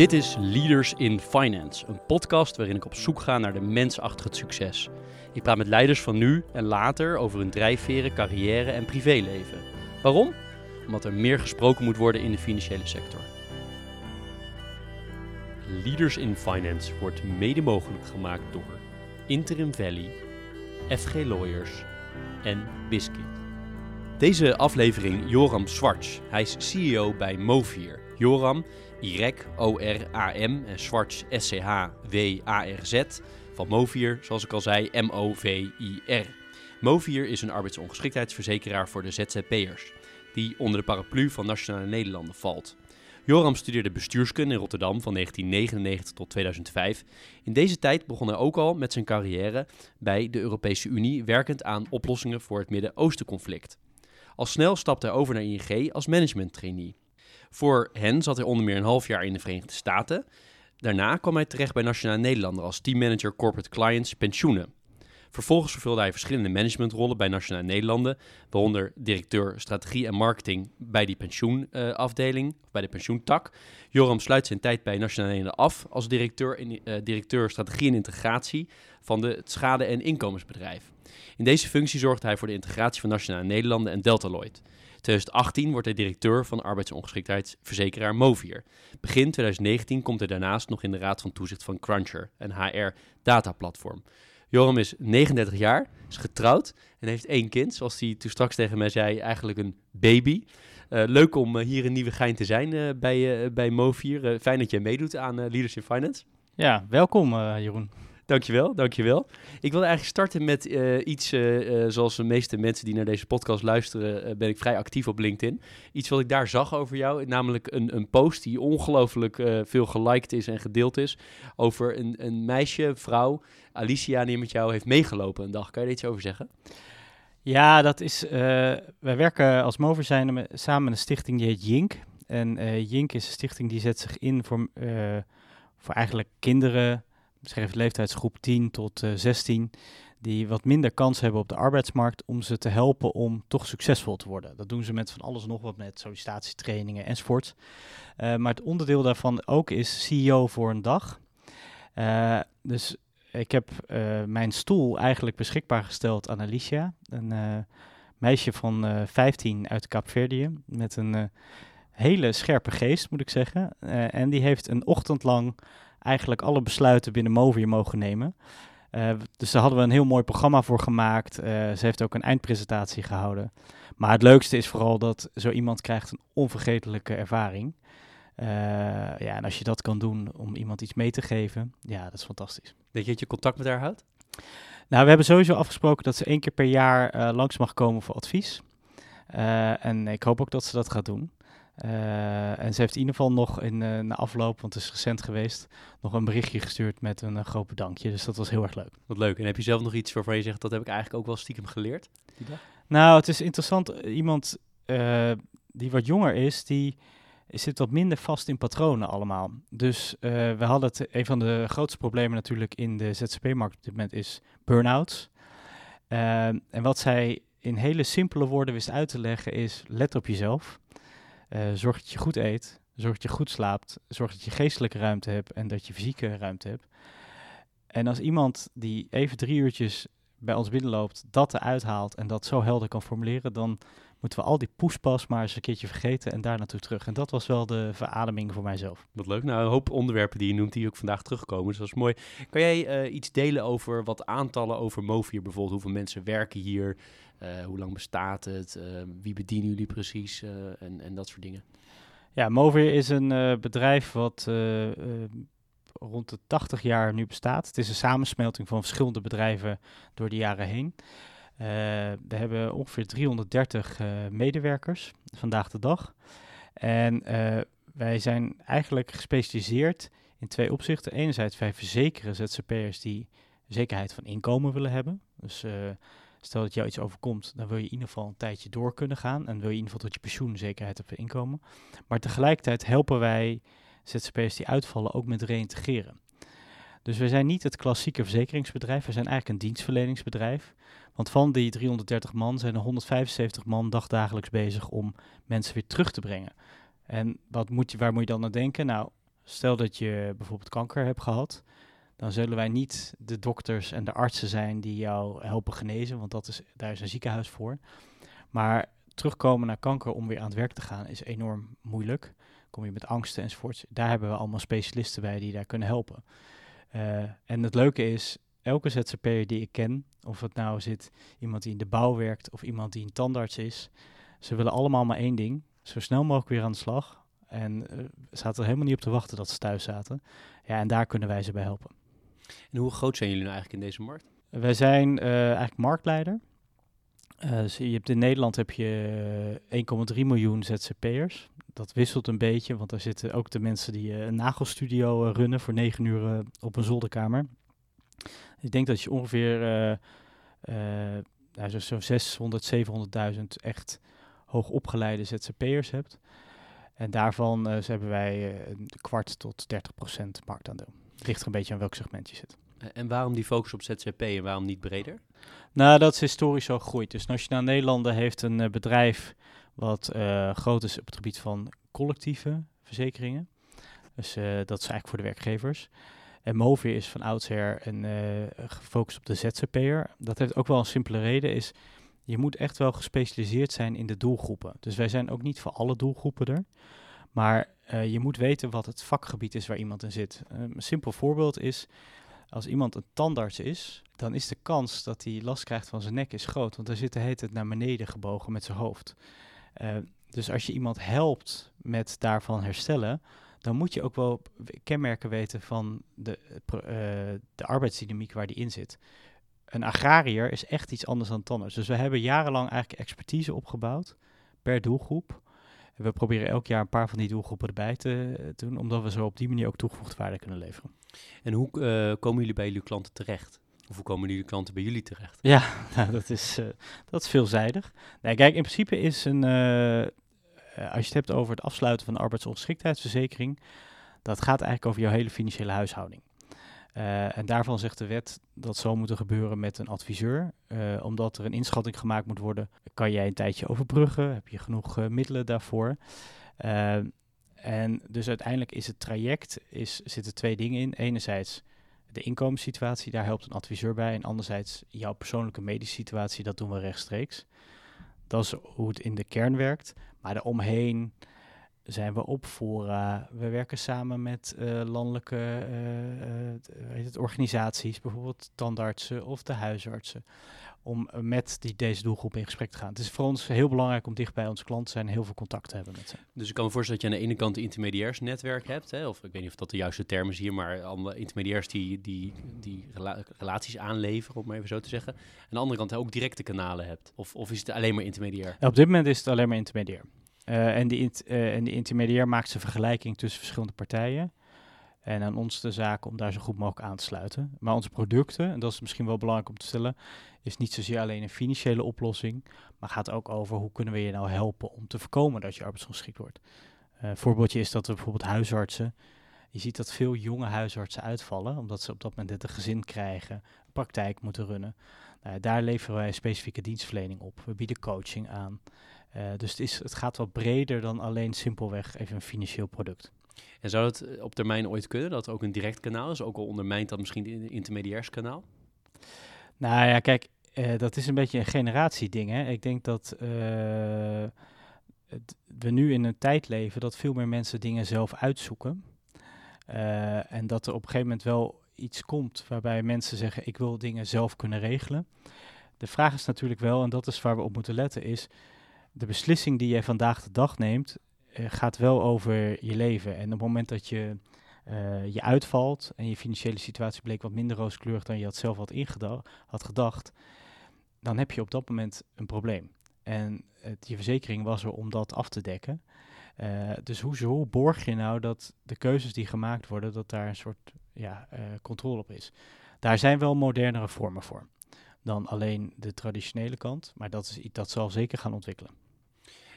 Dit is Leaders in Finance, een podcast waarin ik op zoek ga naar de mens achter het succes. Ik praat met leiders van nu en later over hun drijfveren, carrière en privéleven. Waarom? Omdat er meer gesproken moet worden in de financiële sector. Leaders in Finance wordt mede mogelijk gemaakt door Interim Valley, FG Lawyers en Biscuit. Deze aflevering Joram Zwarts. Hij is CEO bij Movier. Joram, IREC, O-R-A-M en Zwarts, S-C-H-W-A-R-Z van Movier, zoals ik al zei, M-O-V-I-R. Movier is een arbeidsongeschiktheidsverzekeraar voor de ZZP'ers, die onder de paraplu van Nationale Nederlanden valt. Joram studeerde bestuurskunde in Rotterdam van 1999 tot 2005. In deze tijd begon hij ook al met zijn carrière bij de Europese Unie, werkend aan oplossingen voor het Midden-Oosten-conflict. Al snel stapte hij over naar ING als management trainee. Voor hen zat hij onder meer een half jaar in de Verenigde Staten. Daarna kwam hij terecht bij Nationale Nederlanden als teammanager corporate clients pensioenen. Vervolgens vervulde hij verschillende managementrollen bij Nationale Nederlanden, waaronder directeur strategie en marketing bij die pensioenafdeling, bij de pensioentak. Joram sluit zijn tijd bij Nationale Nederlanden af als directeur, in, uh, directeur strategie en integratie van de, het schade- en inkomensbedrijf. In deze functie zorgde hij voor de integratie van Nationale Nederlanden en Deltaloid. 2018 wordt hij directeur van arbeidsongeschiktheidsverzekeraar Movier. Begin 2019 komt hij daarnaast nog in de raad van toezicht van Cruncher, een HR-dataplatform. Joram is 39 jaar, is getrouwd en heeft één kind. Zoals hij toen straks tegen mij zei, eigenlijk een baby. Uh, leuk om uh, hier een nieuwe gein te zijn uh, bij, bij Movier. fijn dat je meedoet aan Leadership Finance. Ja, welkom Jeroen. Dankjewel, dankjewel. Ik wil eigenlijk starten met uh, iets, uh, zoals de meeste mensen die naar deze podcast luisteren, ben ik vrij actief op LinkedIn. Iets wat ik daar zag over jou, namelijk een, een post die ongelooflijk veel geliked is en gedeeld is, over een, een meisje, vrouw, Alicia, die met jou heeft meegelopen een dag. Kan je er iets over zeggen? Ja, dat is, wij werken als Mover samen met een stichting die heet Jink. En Jink is een stichting die zet zich in voor, voor eigenlijk kinderen beschreef leeftijdsgroep 10 tot uh, 16, die wat minder kans hebben op de arbeidsmarkt, om ze te helpen om toch succesvol te worden. Dat doen ze met van alles nog wat, met sollicitatietrainingen enzovoort. Uh, maar het onderdeel daarvan ook is CEO voor een dag. Uh, dus ik heb mijn stoel eigenlijk beschikbaar gesteld aan Alicia, een meisje van 15 uit Kaapverdië, met een hele scherpe geest, moet ik zeggen. en die heeft een ochtend lang eigenlijk alle besluiten binnen Movier mogen nemen. Uh, dus daar hadden we een heel mooi programma voor gemaakt. Uh, ze heeft ook een eindpresentatie gehouden. Maar het leukste is vooral dat zo iemand krijgt een onvergetelijke ervaring. Uh, ja, en als je dat kan doen om iemand iets mee te geven, ja, dat is fantastisch. Denk je dat je contact met haar houdt? Nou, we hebben sowieso afgesproken dat ze één keer per jaar langs mag komen voor advies. en ik hoop ook dat ze dat gaat doen. Uh, en ze heeft in ieder geval nog in uh, na afloop, want het is recent geweest, nog een berichtje gestuurd met een uh, groot bedankje. Dus dat was heel erg leuk. Wat leuk. En heb je zelf nog iets waarvan je zegt, dat heb ik eigenlijk ook wel stiekem geleerd? Die dag? Nou, het is interessant. Iemand die wat jonger is, die zit wat minder vast in patronen allemaal. Dus we hadden het, een van de grootste problemen natuurlijk in de ZZP-markt op dit moment is burn-outs. en wat zij in hele simpele woorden wist uit te leggen is, let op jezelf. Uh, zorg dat je goed eet, zorg dat je goed slaapt, zorg dat je geestelijke ruimte hebt en dat je fysieke ruimte hebt. En als iemand die even drie uurtjes bij ons binnenloopt, dat eruit haalt en dat zo helder kan formuleren, dan moeten we al die poespas maar eens een keertje vergeten en daar naartoe terug. En dat was wel de verademing voor mijzelf. Wat leuk. Nou, een hoop onderwerpen die je noemt, die ook vandaag terugkomen. Dus dat is mooi. Kan jij uh, iets delen over wat aantallen over Movier bijvoorbeeld? Hoeveel mensen werken hier? Uh, hoe lang bestaat het? Uh, wie bedienen jullie precies? en, en dat soort dingen. Ja, Movier is een bedrijf wat rond de 80 jaar nu bestaat. Het is een samensmelting van verschillende bedrijven door de jaren heen. Uh, we hebben ongeveer 330 uh, medewerkers vandaag de dag. En uh, wij zijn eigenlijk gespecialiseerd in twee opzichten. Enerzijds wij verzekeren ZZP'ers die zekerheid van inkomen willen hebben. Dus stel dat jou iets overkomt, dan wil je in ieder geval een tijdje door kunnen gaan. En wil je in ieder geval tot je pensioen zekerheid van inkomen. Maar tegelijkertijd helpen wij ZZP'ers die uitvallen ook met reïntegreren. Dus we zijn niet het klassieke verzekeringsbedrijf, we zijn eigenlijk een dienstverleningsbedrijf. Want van die 330 man zijn er 175 man dagdagelijks bezig om mensen weer terug te brengen. En wat moet je, waar moet je dan aan denken? Nou, Stel dat je bijvoorbeeld kanker hebt gehad, dan zullen wij niet de dokters en de artsen zijn die jou helpen genezen, want dat is, daar is een ziekenhuis voor. Maar terugkomen naar kanker om weer aan het werk te gaan is enorm moeilijk. Kom je met angsten enzovoorts. Daar hebben we allemaal specialisten bij die daar kunnen helpen. Uh, en het leuke is, elke ZZP'er die ik ken, of het nou zit iemand die in de bouw werkt of iemand die een tandarts is, ze willen allemaal maar één ding, zo snel mogelijk weer aan de slag. En uh, zaten er helemaal niet op te wachten dat ze thuis zaten. Ja, en daar kunnen wij ze bij helpen. En hoe groot zijn jullie nou eigenlijk in deze markt? Wij zijn uh, eigenlijk marktleider. Uh, dus je hebt in Nederland heb je 1,3 miljoen ZZP'ers. Dat wisselt een beetje, want daar zitten ook de mensen die een nagelstudio runnen voor negen uur op een zolderkamer. Ik denk dat je ongeveer nou, zo'n zo 600, 700.000 echt hoogopgeleide ZZP'ers hebt. En daarvan uh, hebben wij uh, een kwart tot 30 procent marktaandeel. Het ligt er een beetje aan welk segment je zit. En waarom die focus op ZZP en waarom niet breder? Nou, dat is historisch zo gegroeid. Dus Nationaal Nederlanden heeft een uh, bedrijf wat groot is op het gebied van collectieve verzekeringen. Dus dat is eigenlijk voor de werkgevers. En Movier is van oudsher een, gefocust op de ZZP'er. Dat heeft ook wel een simpele reden, is je moet echt wel gespecialiseerd zijn in de doelgroepen. Dus wij zijn ook niet voor alle doelgroepen er. Maar je moet weten wat het vakgebied is waar iemand in zit. Een simpel voorbeeld is, als iemand een tandarts is, dan is de kans dat hij last krijgt van zijn nek is groot. Want dan zit de het naar beneden gebogen met zijn hoofd. Uh, dus als je iemand helpt met daarvan herstellen, dan moet je ook wel kenmerken weten van de, de arbeidsdynamiek waar die in zit een agrariër is echt iets anders dan tandarts. Dus we hebben jarenlang eigenlijk expertise opgebouwd per doelgroep. We proberen elk jaar een paar van die doelgroepen erbij te, doen, omdat we zo op die manier ook toegevoegde waarde kunnen leveren. En hoe komen jullie bij jullie klanten terecht? Of hoe komen jullie klanten bij jullie terecht? Ja, nou, dat, is, uh, dat is veelzijdig. Nee, kijk, in principe is een, uh, als je het hebt over het afsluiten van de arbeidsongeschiktheidsverzekering, dat gaat eigenlijk over jouw hele financiële huishouding. En daarvan zegt de wet dat zou moeten gebeuren met een adviseur. Omdat er een inschatting gemaakt moet worden, kan jij een tijdje overbruggen? Heb je genoeg middelen daarvoor? en dus uiteindelijk is het traject, is, zitten twee dingen in. Enerzijds de inkomenssituatie, daar helpt een adviseur bij. En anderzijds jouw persoonlijke medische situatie, dat doen we rechtstreeks. Dat is hoe het in de kern werkt. Maar daaromheen zijn we op fora. We werken samen met uh, landelijke uh, uh, het, organisaties, bijvoorbeeld tandartsen of de huisartsen, om met die, deze doelgroep in gesprek te gaan. Het is voor ons heel belangrijk om dicht bij onze klanten te zijn en heel veel contact te hebben met ze. Dus ik kan me voorstellen dat je aan de ene kant een intermediairsnetwerk hebt, hè, of ik weet niet of dat de juiste term is hier, maar allemaal intermediairs die, die, die rela relaties aanleveren, om maar even zo te zeggen. Aan de andere kant ook directe kanalen hebt, of, of is het alleen maar intermediair? Ja, op dit moment is het alleen maar intermediair. Uh, en, die uh, en die intermediair maakt zijn vergelijking tussen verschillende partijen. En aan ons de zaak om daar zo goed mogelijk aan te sluiten. Maar onze producten, en dat is misschien wel belangrijk om te stellen, is niet zozeer alleen een financiële oplossing, maar gaat ook over hoe kunnen we je nou helpen om te voorkomen dat je arbeidsongeschikt wordt. Uh, een voorbeeldje is dat we bijvoorbeeld huisartsen, je ziet dat veel jonge huisartsen uitvallen, omdat ze op dat moment het gezin krijgen, een praktijk moeten runnen. Nou, daar leveren wij specifieke dienstverlening op. We bieden coaching aan. Uh, dus het, is, het gaat wat breder dan alleen simpelweg even een financieel product. En zou het eh, op termijn ooit kunnen dat ook een direct kanaal is? Ook al ondermijnt dat misschien het intermediairskanaal? Nou ja, kijk, uh, dat is een beetje een generatieding. Hè? Ik denk dat het, we nu in een tijd leven dat veel meer mensen dingen zelf uitzoeken. En dat er op een gegeven moment wel iets komt waarbij mensen zeggen: Ik wil dingen zelf kunnen regelen. De vraag is natuurlijk wel, en dat is waar we op moeten letten, is de beslissing die je vandaag de dag neemt, gaat wel over je leven. En op het moment dat je uh, je uitvalt en je financiële situatie bleek wat minder rooskleurig dan je had zelf had, had gedacht, dan heb je op dat moment een probleem. En je verzekering was er om dat af te dekken. Uh, dus hoe, hoe borg je nou dat de keuzes die gemaakt worden, dat daar een soort ja, controle op is? Daar zijn wel modernere vormen voor dan alleen de traditionele kant. Maar dat, is, dat zal zeker gaan ontwikkelen.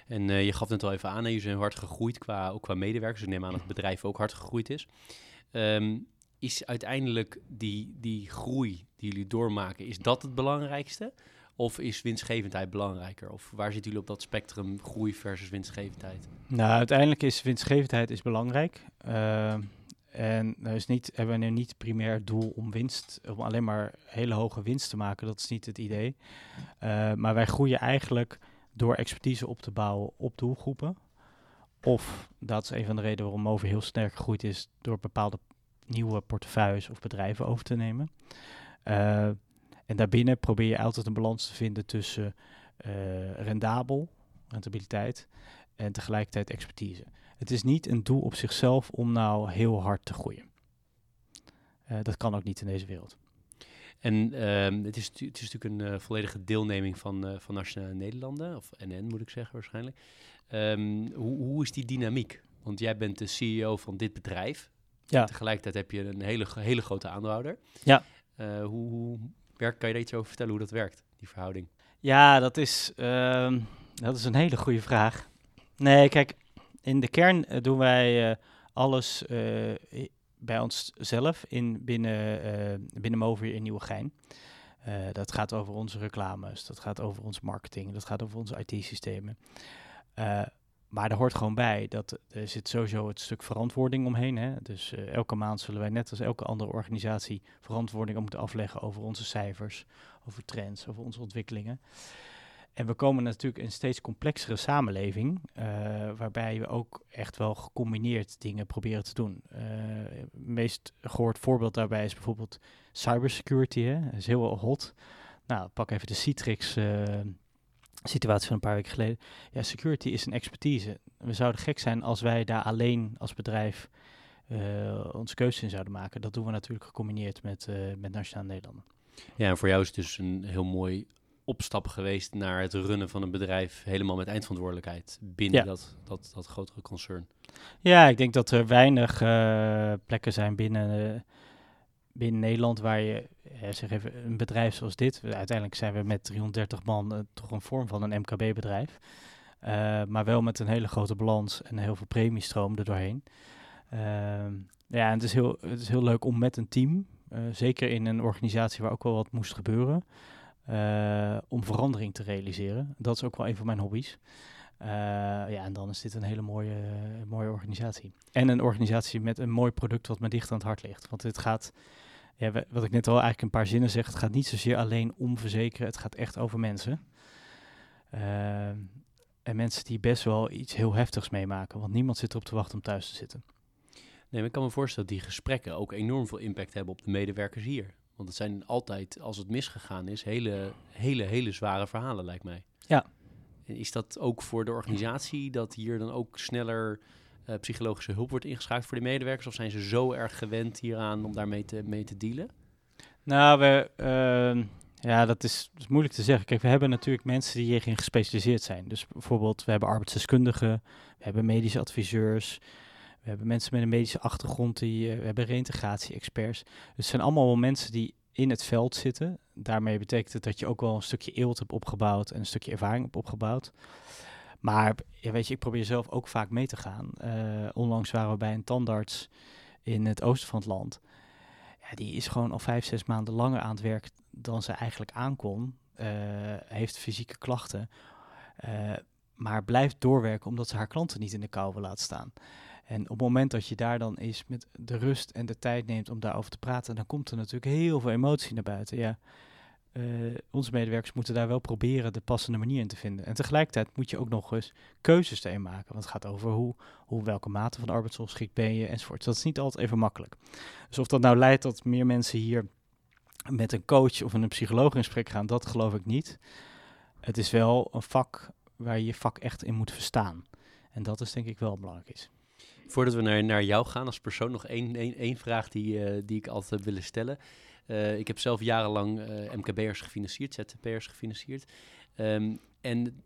En uh, je gaf net al even aan, jullie zijn hard gegroeid qua, ook qua medewerkers. Ik neem aan dat het bedrijf ook hard gegroeid is. Um, is uiteindelijk die, die groei die jullie doormaken, is dat het belangrijkste? Of is winstgevendheid belangrijker? Of waar zitten jullie op dat spectrum groei versus winstgevendheid? Nou, uiteindelijk is winstgevendheid is belangrijk. Uh, En is niet, hebben we nu niet primair doel om winst, om alleen maar hele hoge winst te maken. Dat is niet het idee. Uh, maar wij groeien eigenlijk door expertise op te bouwen op doelgroepen. Of, dat is een van de redenen waarom Mover heel sterk gegroeid is, door bepaalde nieuwe portefeuilles of bedrijven over te nemen. Uh, en daarbinnen probeer je altijd een balans te vinden tussen uh, rendabel, rentabiliteit, en tegelijkertijd expertise. Het is niet een doel op zichzelf om nou heel hard te groeien. Uh, dat kan ook niet in deze wereld. En uh, het, is, het is natuurlijk een uh, volledige deelneming van, uh, van Nationale Nederlanden, of NN moet ik zeggen waarschijnlijk. Um, hoe, hoe is die dynamiek? Want jij bent de CEO van dit bedrijf. Ja. Tegelijkertijd heb je een hele, hele grote aandeelhouder. Ja. hoe, hoe werkt, kan je daar iets over vertellen hoe dat werkt, die verhouding? Ja, dat is, uh, dat is een hele goede vraag. Nee, kijk, in de kern doen wij alles bij onszelf in binnen, binnen Mover in Nieuwegein. dat gaat over onze reclames, dat gaat over ons marketing, dat gaat over onze IT-systemen. Maar er hoort gewoon bij dat er zit sowieso het stuk verantwoording omheen. Hè? Dus uh, elke maand zullen wij net als elke andere organisatie verantwoording moeten afleggen over onze cijfers, over trends, over onze ontwikkelingen. En we komen natuurlijk in een steeds complexere samenleving, uh, waarbij we ook echt wel gecombineerd dingen proberen te doen. Het meest gehoord voorbeeld daarbij is bijvoorbeeld cybersecurity. Hè? Dat is heel hot. Nou, pak even de Citrix situatie van een paar weken geleden. Ja, security is een expertise. We zouden gek zijn als wij daar alleen als bedrijf onze keuze in zouden maken. Dat doen we natuurlijk gecombineerd met, met Nationale Nederlanden. Ja, en voor jou is het dus een heel mooi opstap geweest naar het runnen van een bedrijf helemaal met eindverantwoordelijkheid binnen ja. dat, dat, dat grotere concern. Ja, ik denk dat er weinig uh, plekken zijn binnen binnen Nederland waar je, zeg even, een bedrijf zoals dit, uiteindelijk zijn we met 330 man uh, toch een vorm van een MKB-bedrijf, maar wel met een hele grote balans en heel veel premiestroom er doorheen. Ja, en het is, heel, het is heel leuk om met een team, eh, zeker in een organisatie waar ook wel wat moest gebeuren, om verandering te realiseren. Dat is ook wel een van mijn hobby's. Uh, ja, en dan is dit een hele mooie, mooie organisatie. En een organisatie met een mooi product wat me dicht aan het hart ligt. Want het gaat, ja, wat ik net al eigenlijk een paar zinnen zeg, het gaat niet zozeer alleen om verzekeren, het gaat echt over mensen. Uh, en mensen die best wel iets heel heftigs meemaken, want niemand zit erop te wachten om thuis te zitten. Nee, maar ik kan me voorstellen dat die gesprekken ook enorm veel impact hebben op de medewerkers hier. Want het zijn altijd, als het misgegaan is, hele, hele, hele zware verhalen, lijkt mij. Ja. Is dat ook voor de organisatie dat hier dan ook sneller uh, psychologische hulp wordt ingeschakeld voor de medewerkers? Of zijn ze zo erg gewend hieraan om daarmee te, mee te dealen? Nou, we, uh, ja, dat is, is, moeilijk te zeggen. Kijk, we hebben natuurlijk mensen die hierin gespecialiseerd zijn. Dus bijvoorbeeld, we hebben arbeidsdeskundigen, we hebben medische adviseurs, we hebben mensen met een medische achtergrond, die, uh, we hebben reintegratie-experts. Dus het zijn allemaal mensen die in het veld zitten. Daarmee betekent het dat je ook wel een stukje eelt hebt opgebouwd en een stukje ervaring hebt opgebouwd. Maar weet je, ik probeer zelf ook vaak mee te gaan. Uh, onlangs waren we bij een tandarts in het oosten van het land. Ja, die is gewoon al vijf, zes maanden langer aan het werk dan ze eigenlijk aankon. Uh, heeft fysieke klachten. Maar blijft doorwerken omdat ze haar klanten niet in de kou wil laten staan. En op het moment dat je daar dan is met de rust en de tijd neemt om daarover te praten, dan komt er natuurlijk heel veel emotie naar buiten. Ja, uh, onze medewerkers moeten daar wel proberen de passende manier in te vinden. En tegelijkertijd moet je ook nog eens keuzes erin maken. Want het gaat over hoe, hoe welke mate van arbeidsongeschikt ben je enzovoort. Dat is niet altijd even makkelijk. Dus of dat nou leidt tot meer mensen hier met een coach of een psycholoog in gesprek gaan, dat geloof ik niet. Het is wel een vak waar je je vak echt in moet verstaan. En dat is denk ik wel belangrijk. Voordat we naar, naar jou gaan als persoon, nog één, één, vraag die, uh, die ik altijd willen stellen. Uh, ik heb zelf jarenlang uh, MKB'ers gefinancierd, ZZP'ers gefinancierd. Um, en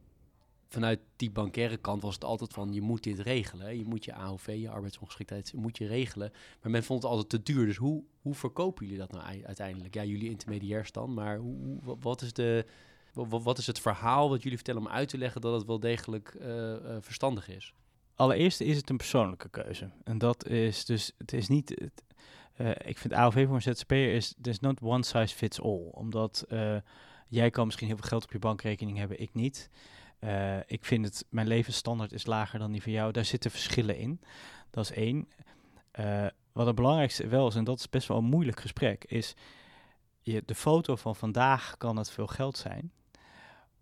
vanuit die bankaire kant was het altijd van, je moet dit regelen. Je moet je AOV, je arbeidsongeschiktheid, moet je regelen. Maar men vond het altijd te duur. Dus hoe, hoe verkopen jullie dat nou uiteindelijk? Ja, jullie intermediairs dan, maar hoe, wat, is de, wat, is het verhaal wat jullie vertellen om uit te leggen dat het wel degelijk verstandig is? Allereerst is het een persoonlijke keuze. En dat is dus, het is niet, uh, ik vind AOV voor een ZZP'er is, there's not one size fits all. Omdat uh, jij kan misschien heel veel geld op je bankrekening hebben, ik niet. Uh, ik vind het, mijn levensstandaard is lager dan die van jou. Daar zitten verschillen in. Dat is één. wat het belangrijkste wel is, en dat is best wel een moeilijk gesprek, is je, de foto van vandaag kan het veel geld zijn.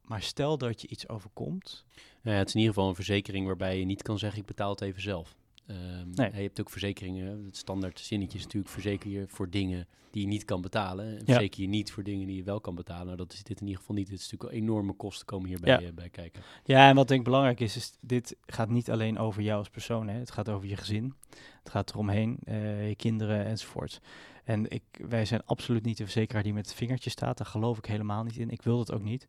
Maar stel dat je iets overkomt. Nou ja, het is in ieder geval een verzekering waarbij je niet kan zeggen ik betaal het even zelf. Um, Nee. Je hebt ook verzekeringen, het standaard zinnetje is natuurlijk verzeker je voor dingen die je niet kan betalen. En Ja. verzeker je niet voor dingen die je wel kan betalen. Nou, dat is dit in ieder geval niet. Het is natuurlijk enorme kosten komen hierbij Ja. eh, bij kijken. Ja, en wat denk ik belangrijk is, is dit gaat niet alleen over jou als persoon. Hè. Het gaat over je gezin. Het gaat eromheen, eh, je kinderen enzovoort. En ik, wij zijn absoluut niet de verzekeraar die met het vingertje staat. Daar geloof ik helemaal niet in. Ik wil dat ook niet.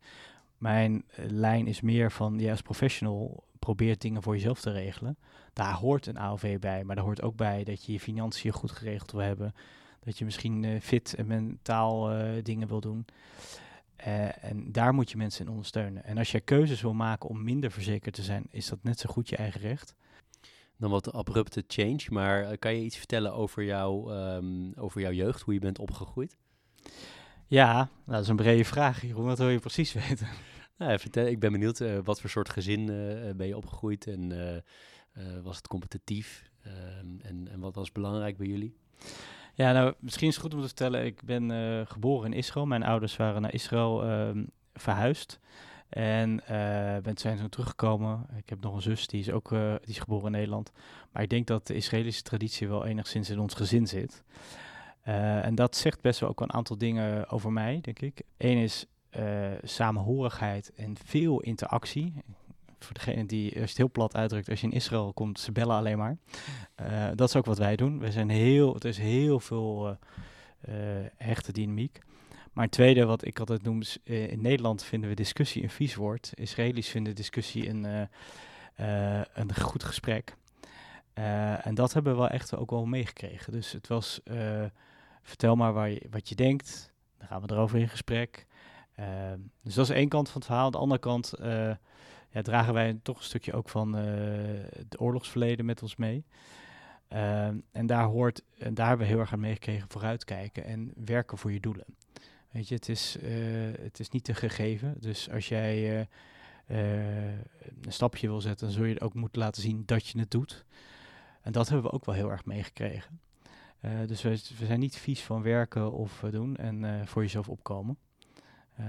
Mijn eh, lijn is meer van, jij als professional probeert dingen voor jezelf te regelen. Daar hoort een AOV bij, maar daar hoort ook bij dat je je financiën goed geregeld wil hebben. Dat je misschien eh, fit en mentaal eh, dingen wil doen. En daar moet je mensen in ondersteunen. En als jij keuzes wil maken om minder verzekerd te zijn, is dat net zo goed je eigen recht. Dan wat abrupte change, maar kan je iets vertellen over, jou, ehm, over jouw jeugd, hoe je bent opgegroeid? Ja, nou, dat is een brede vraag, Jeroen. Wat wil je precies weten? Nou, vertel, ik ben benieuwd, eh, wat voor soort gezin eh, ben je opgegroeid en eh, was het competitief? Ehm, en, en wat was belangrijk bij jullie? Ja, nou, misschien is het goed om te vertellen. Ik ben geboren in Israël. Mijn ouders waren naar Israël ehm, verhuisd. En ben, zijn toen teruggekomen. Ik heb nog een zus, die is ook die is geboren in Nederland. Maar ik denk dat de Israëlische traditie wel enigszins in ons gezin zit. Eh, en dat zegt best wel ook een aantal dingen over mij, denk ik. Eén is eh, samenhorigheid en veel interactie. Voor degene die, je het heel plat uitdrukt, als je in Israël komt, ze bellen alleen maar. Eh, dat is ook wat wij doen. We zijn heel, er is heel veel hechte dynamiek. Maar een tweede, wat ik altijd noem, is, in Nederland vinden we discussie een vies woord. Israëli's vinden discussie een, een goed gesprek. En dat hebben we wel echt ook wel meegekregen. Dus het was, vertel maar je, wat je denkt. Dan gaan we erover in gesprek. Eh, dus dat is één kant van het verhaal. De andere kant eh, ja, dragen wij toch een stukje ook van eh het oorlogsverleden met ons mee. Ehm, en daar hoort, en daar hebben we heel erg aan meegekregen, vooruitkijken en werken voor je doelen. Weet je, het is, eh, het is niet te gegeven. Dus als jij een stapje wil zetten, dan zul je ook moeten laten zien dat je het doet. En dat hebben we ook wel heel erg meegekregen. Eh, dus we, we zijn niet vies van werken of eh, doen en eh, voor jezelf opkomen.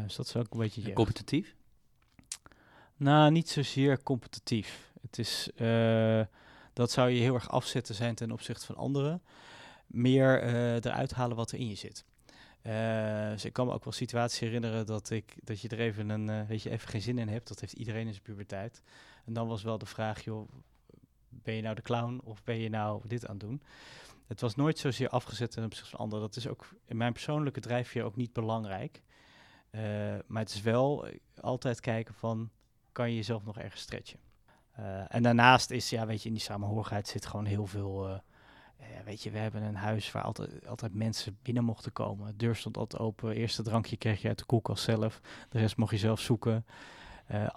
Dus dat is ook een beetje je. Competitief? Nou, niet zozeer competitief. Het is, dat zou je heel erg afzetten zijn ten opzichte van anderen. Meer eh, eruit halen wat er in je zit. Dus ik kan me ook wel situaties herinneren dat, ik, dat je er even, een, weet je, even geen zin in hebt. Dat heeft iedereen in zijn puberteit. En dan was wel de vraag, joh, ben je nou de clown of ben je nou dit aan het doen? Het was nooit zozeer afgezet ten opzichte van anderen. Dat is ook in mijn persoonlijke drijfveer ook niet belangrijk. Eh, maar het is wel altijd kijken van, kan je jezelf nog ergens stretchen? Eh, en daarnaast is, ja, weet je, in die samenhorigheid zit gewoon heel veel... eh, weet je, we hebben een huis waar altijd, altijd mensen binnen mochten komen. De deur stond altijd open. Eerste drankje kreeg je uit de koelkast zelf. De rest mocht je zelf zoeken.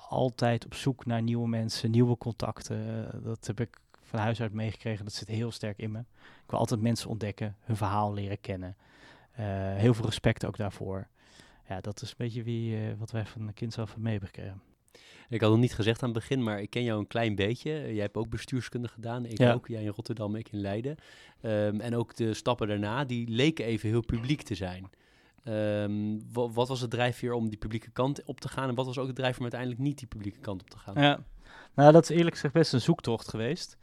Altijd op zoek naar nieuwe mensen, nieuwe contacten. Dat heb ik van huis uit meegekregen. Dat zit heel sterk in me. Ik wil altijd mensen ontdekken, hun verhaal leren kennen. Eh, heel veel respect ook daarvoor. Ja, dat is een beetje wie, eh, wat wij van de kind zelf mee hebben gekregen. Ik had het niet gezegd aan het begin, maar ik ken jou een klein beetje. Eh, Jij hebt ook bestuurskunde gedaan. Ik Ja. ook. Jij in Rotterdam, ik in Leiden. Ehm, en ook de stappen daarna, die leken even heel publiek te zijn. Ehm, wa- wat was het drijfveer om die publieke kant op te gaan? En wat was ook het drijfveer om uiteindelijk niet die publieke kant op te gaan? Ja, nou dat is eerlijk gezegd best een zoektocht geweest.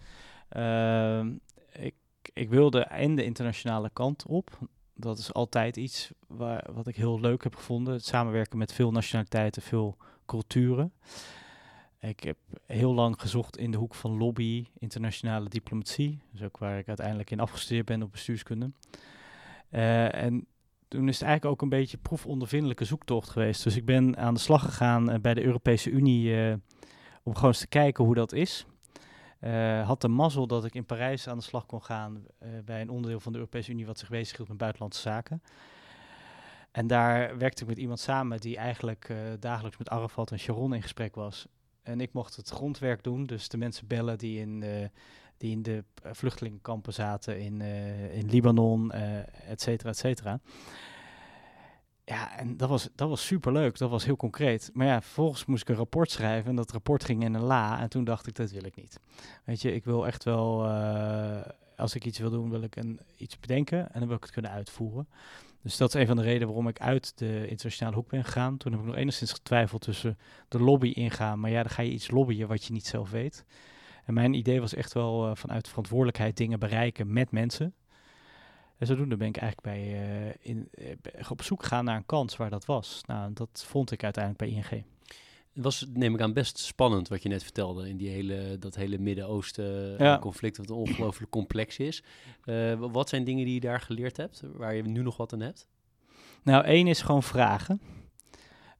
Ehm, ik, ik wilde en de internationale kant op. Dat is altijd iets waar, wat ik heel leuk heb gevonden. Het samenwerken met veel nationaliteiten, veel culturen. Ik heb heel lang gezocht in de hoek van lobby, internationale diplomatie. Dus ook waar ik uiteindelijk in afgestudeerd ben op bestuurskunde. Eh, en toen is het eigenlijk ook een beetje proefondervindelijke zoektocht geweest. Dus ik ben aan de slag gegaan eh, bij de Europese Unie eh, om gewoon eens te kijken hoe dat is. Eh, had de mazzel dat ik in Parijs aan de slag kon gaan eh, bij een onderdeel van de Europese Unie wat zich bezighield met buitenlandse zaken. En daar werkte ik met iemand samen die eigenlijk eh, dagelijks met Arafat en Sharon in gesprek was. En ik mocht het grondwerk doen, dus de mensen bellen die in, die in de vluchtelingenkampen zaten in, in Libanon, et cetera, et cetera. Ja, en dat was, dat was super leuk. Dat was heel concreet. Maar ja, vervolgens moest ik een rapport schrijven. En dat rapport ging in een la. En toen dacht ik, dat wil ik niet. Weet je, ik wil echt wel, uh, als ik iets wil doen, wil ik een, iets bedenken. En dan wil ik het kunnen uitvoeren. Dus dat is een van de redenen waarom ik uit de internationale hoek ben gegaan. Toen heb ik nog enigszins getwijfeld tussen de lobby ingaan. Maar ja, dan ga je iets lobbyen wat je niet zelf weet. En mijn idee was echt wel uh, vanuit verantwoordelijkheid dingen bereiken met mensen. En zodoende ben ik eigenlijk bij, uh, in, uh, op zoek gegaan naar een kans waar dat was. Nou, dat vond ik uiteindelijk bij ING. Het was, neem ik aan, best spannend wat je net vertelde in die hele, dat hele Midden-Oosten ja. conflict, wat ongelooflijk complex is. Uh, wat zijn dingen die je daar geleerd hebt, waar je nu nog wat aan hebt? Nou, één is gewoon vragen.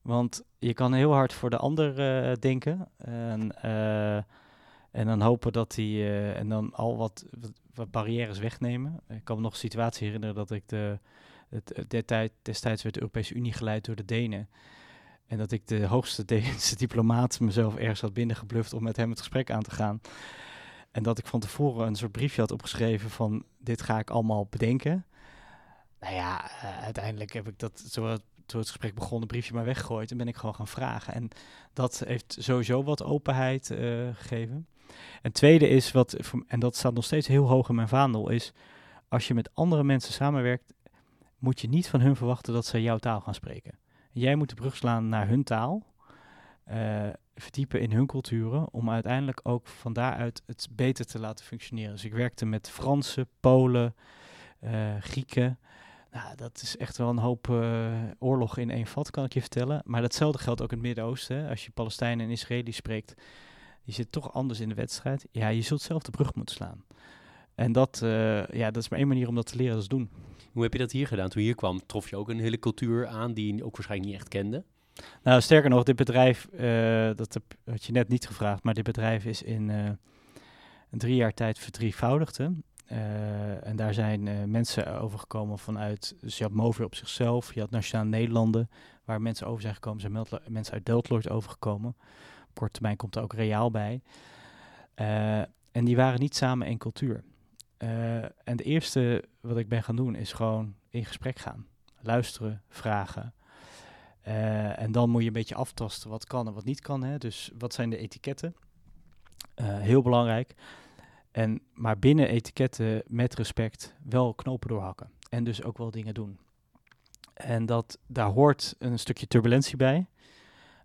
Want je kan heel hard voor de ander denken. En, en dan hopen dat hij, en dan al wat, wat barrières wegnemen. Ik kan me nog een situatie herinneren dat ik de, het, de tijd, destijds werd de Europese Unie geleid door de Denen. En dat ik de hoogste Deense diplomaat mezelf ergens had binnengebluft om met hem het gesprek aan te gaan. En dat ik van tevoren een soort briefje had opgeschreven van dit ga ik allemaal bedenken. Nou ja, uh, uiteindelijk heb ik dat zo het gesprek begon, een briefje maar weggegooid en ben ik gewoon gaan vragen. En dat heeft sowieso wat openheid uh, gegeven. En tweede is, wat, en dat staat nog steeds heel hoog in mijn vaandel, is als je met andere mensen samenwerkt, moet je niet van hun verwachten dat ze jouw taal gaan spreken. Jij moet de brug slaan naar hun taal, uh, verdiepen in hun culturen, om uiteindelijk ook van daaruit het beter te laten functioneren. Dus ik werkte met Fransen, Polen, uh, Grieken. Nou, dat is echt wel een hoop uh, oorlog in één vat, kan ik je vertellen. Maar datzelfde geldt ook in het Midden-Oosten. Als je Palestijnen en Israëli spreekt, je zit toch anders in de wedstrijd. Ja, je zult zelf de brug moeten slaan. En dat, uh, ja, dat is maar één manier om dat te leren, dat is doen. Hoe heb je dat hier gedaan? Toen je hier kwam, trof je ook een hele cultuur aan die je ook waarschijnlijk niet echt kende? Nou, sterker nog, dit bedrijf, uh, dat heb, had je net niet gevraagd, maar dit bedrijf is in uh, een drie jaar tijd verdrievoudigd. Hè? en daar zijn mensen overgekomen vanuit, dus je had Mover op zichzelf, je had Nationaal Nederlanden, waar mensen over zijn gekomen, zijn mensen uit Deltloord overgekomen korte termijn komt er ook reaal bij. Uh, en die waren niet samen in cultuur. Uh, en het eerste wat ik ben gaan doen is gewoon in gesprek gaan. Luisteren, vragen. Uh, en dan moet je een beetje aftasten wat kan en wat niet kan. Hè? Dus wat zijn de etiketten? heel belangrijk. En, maar binnen etiketten met respect wel knopen doorhakken. En dus ook wel dingen doen. En dat, daar hoort een stukje turbulentie bij.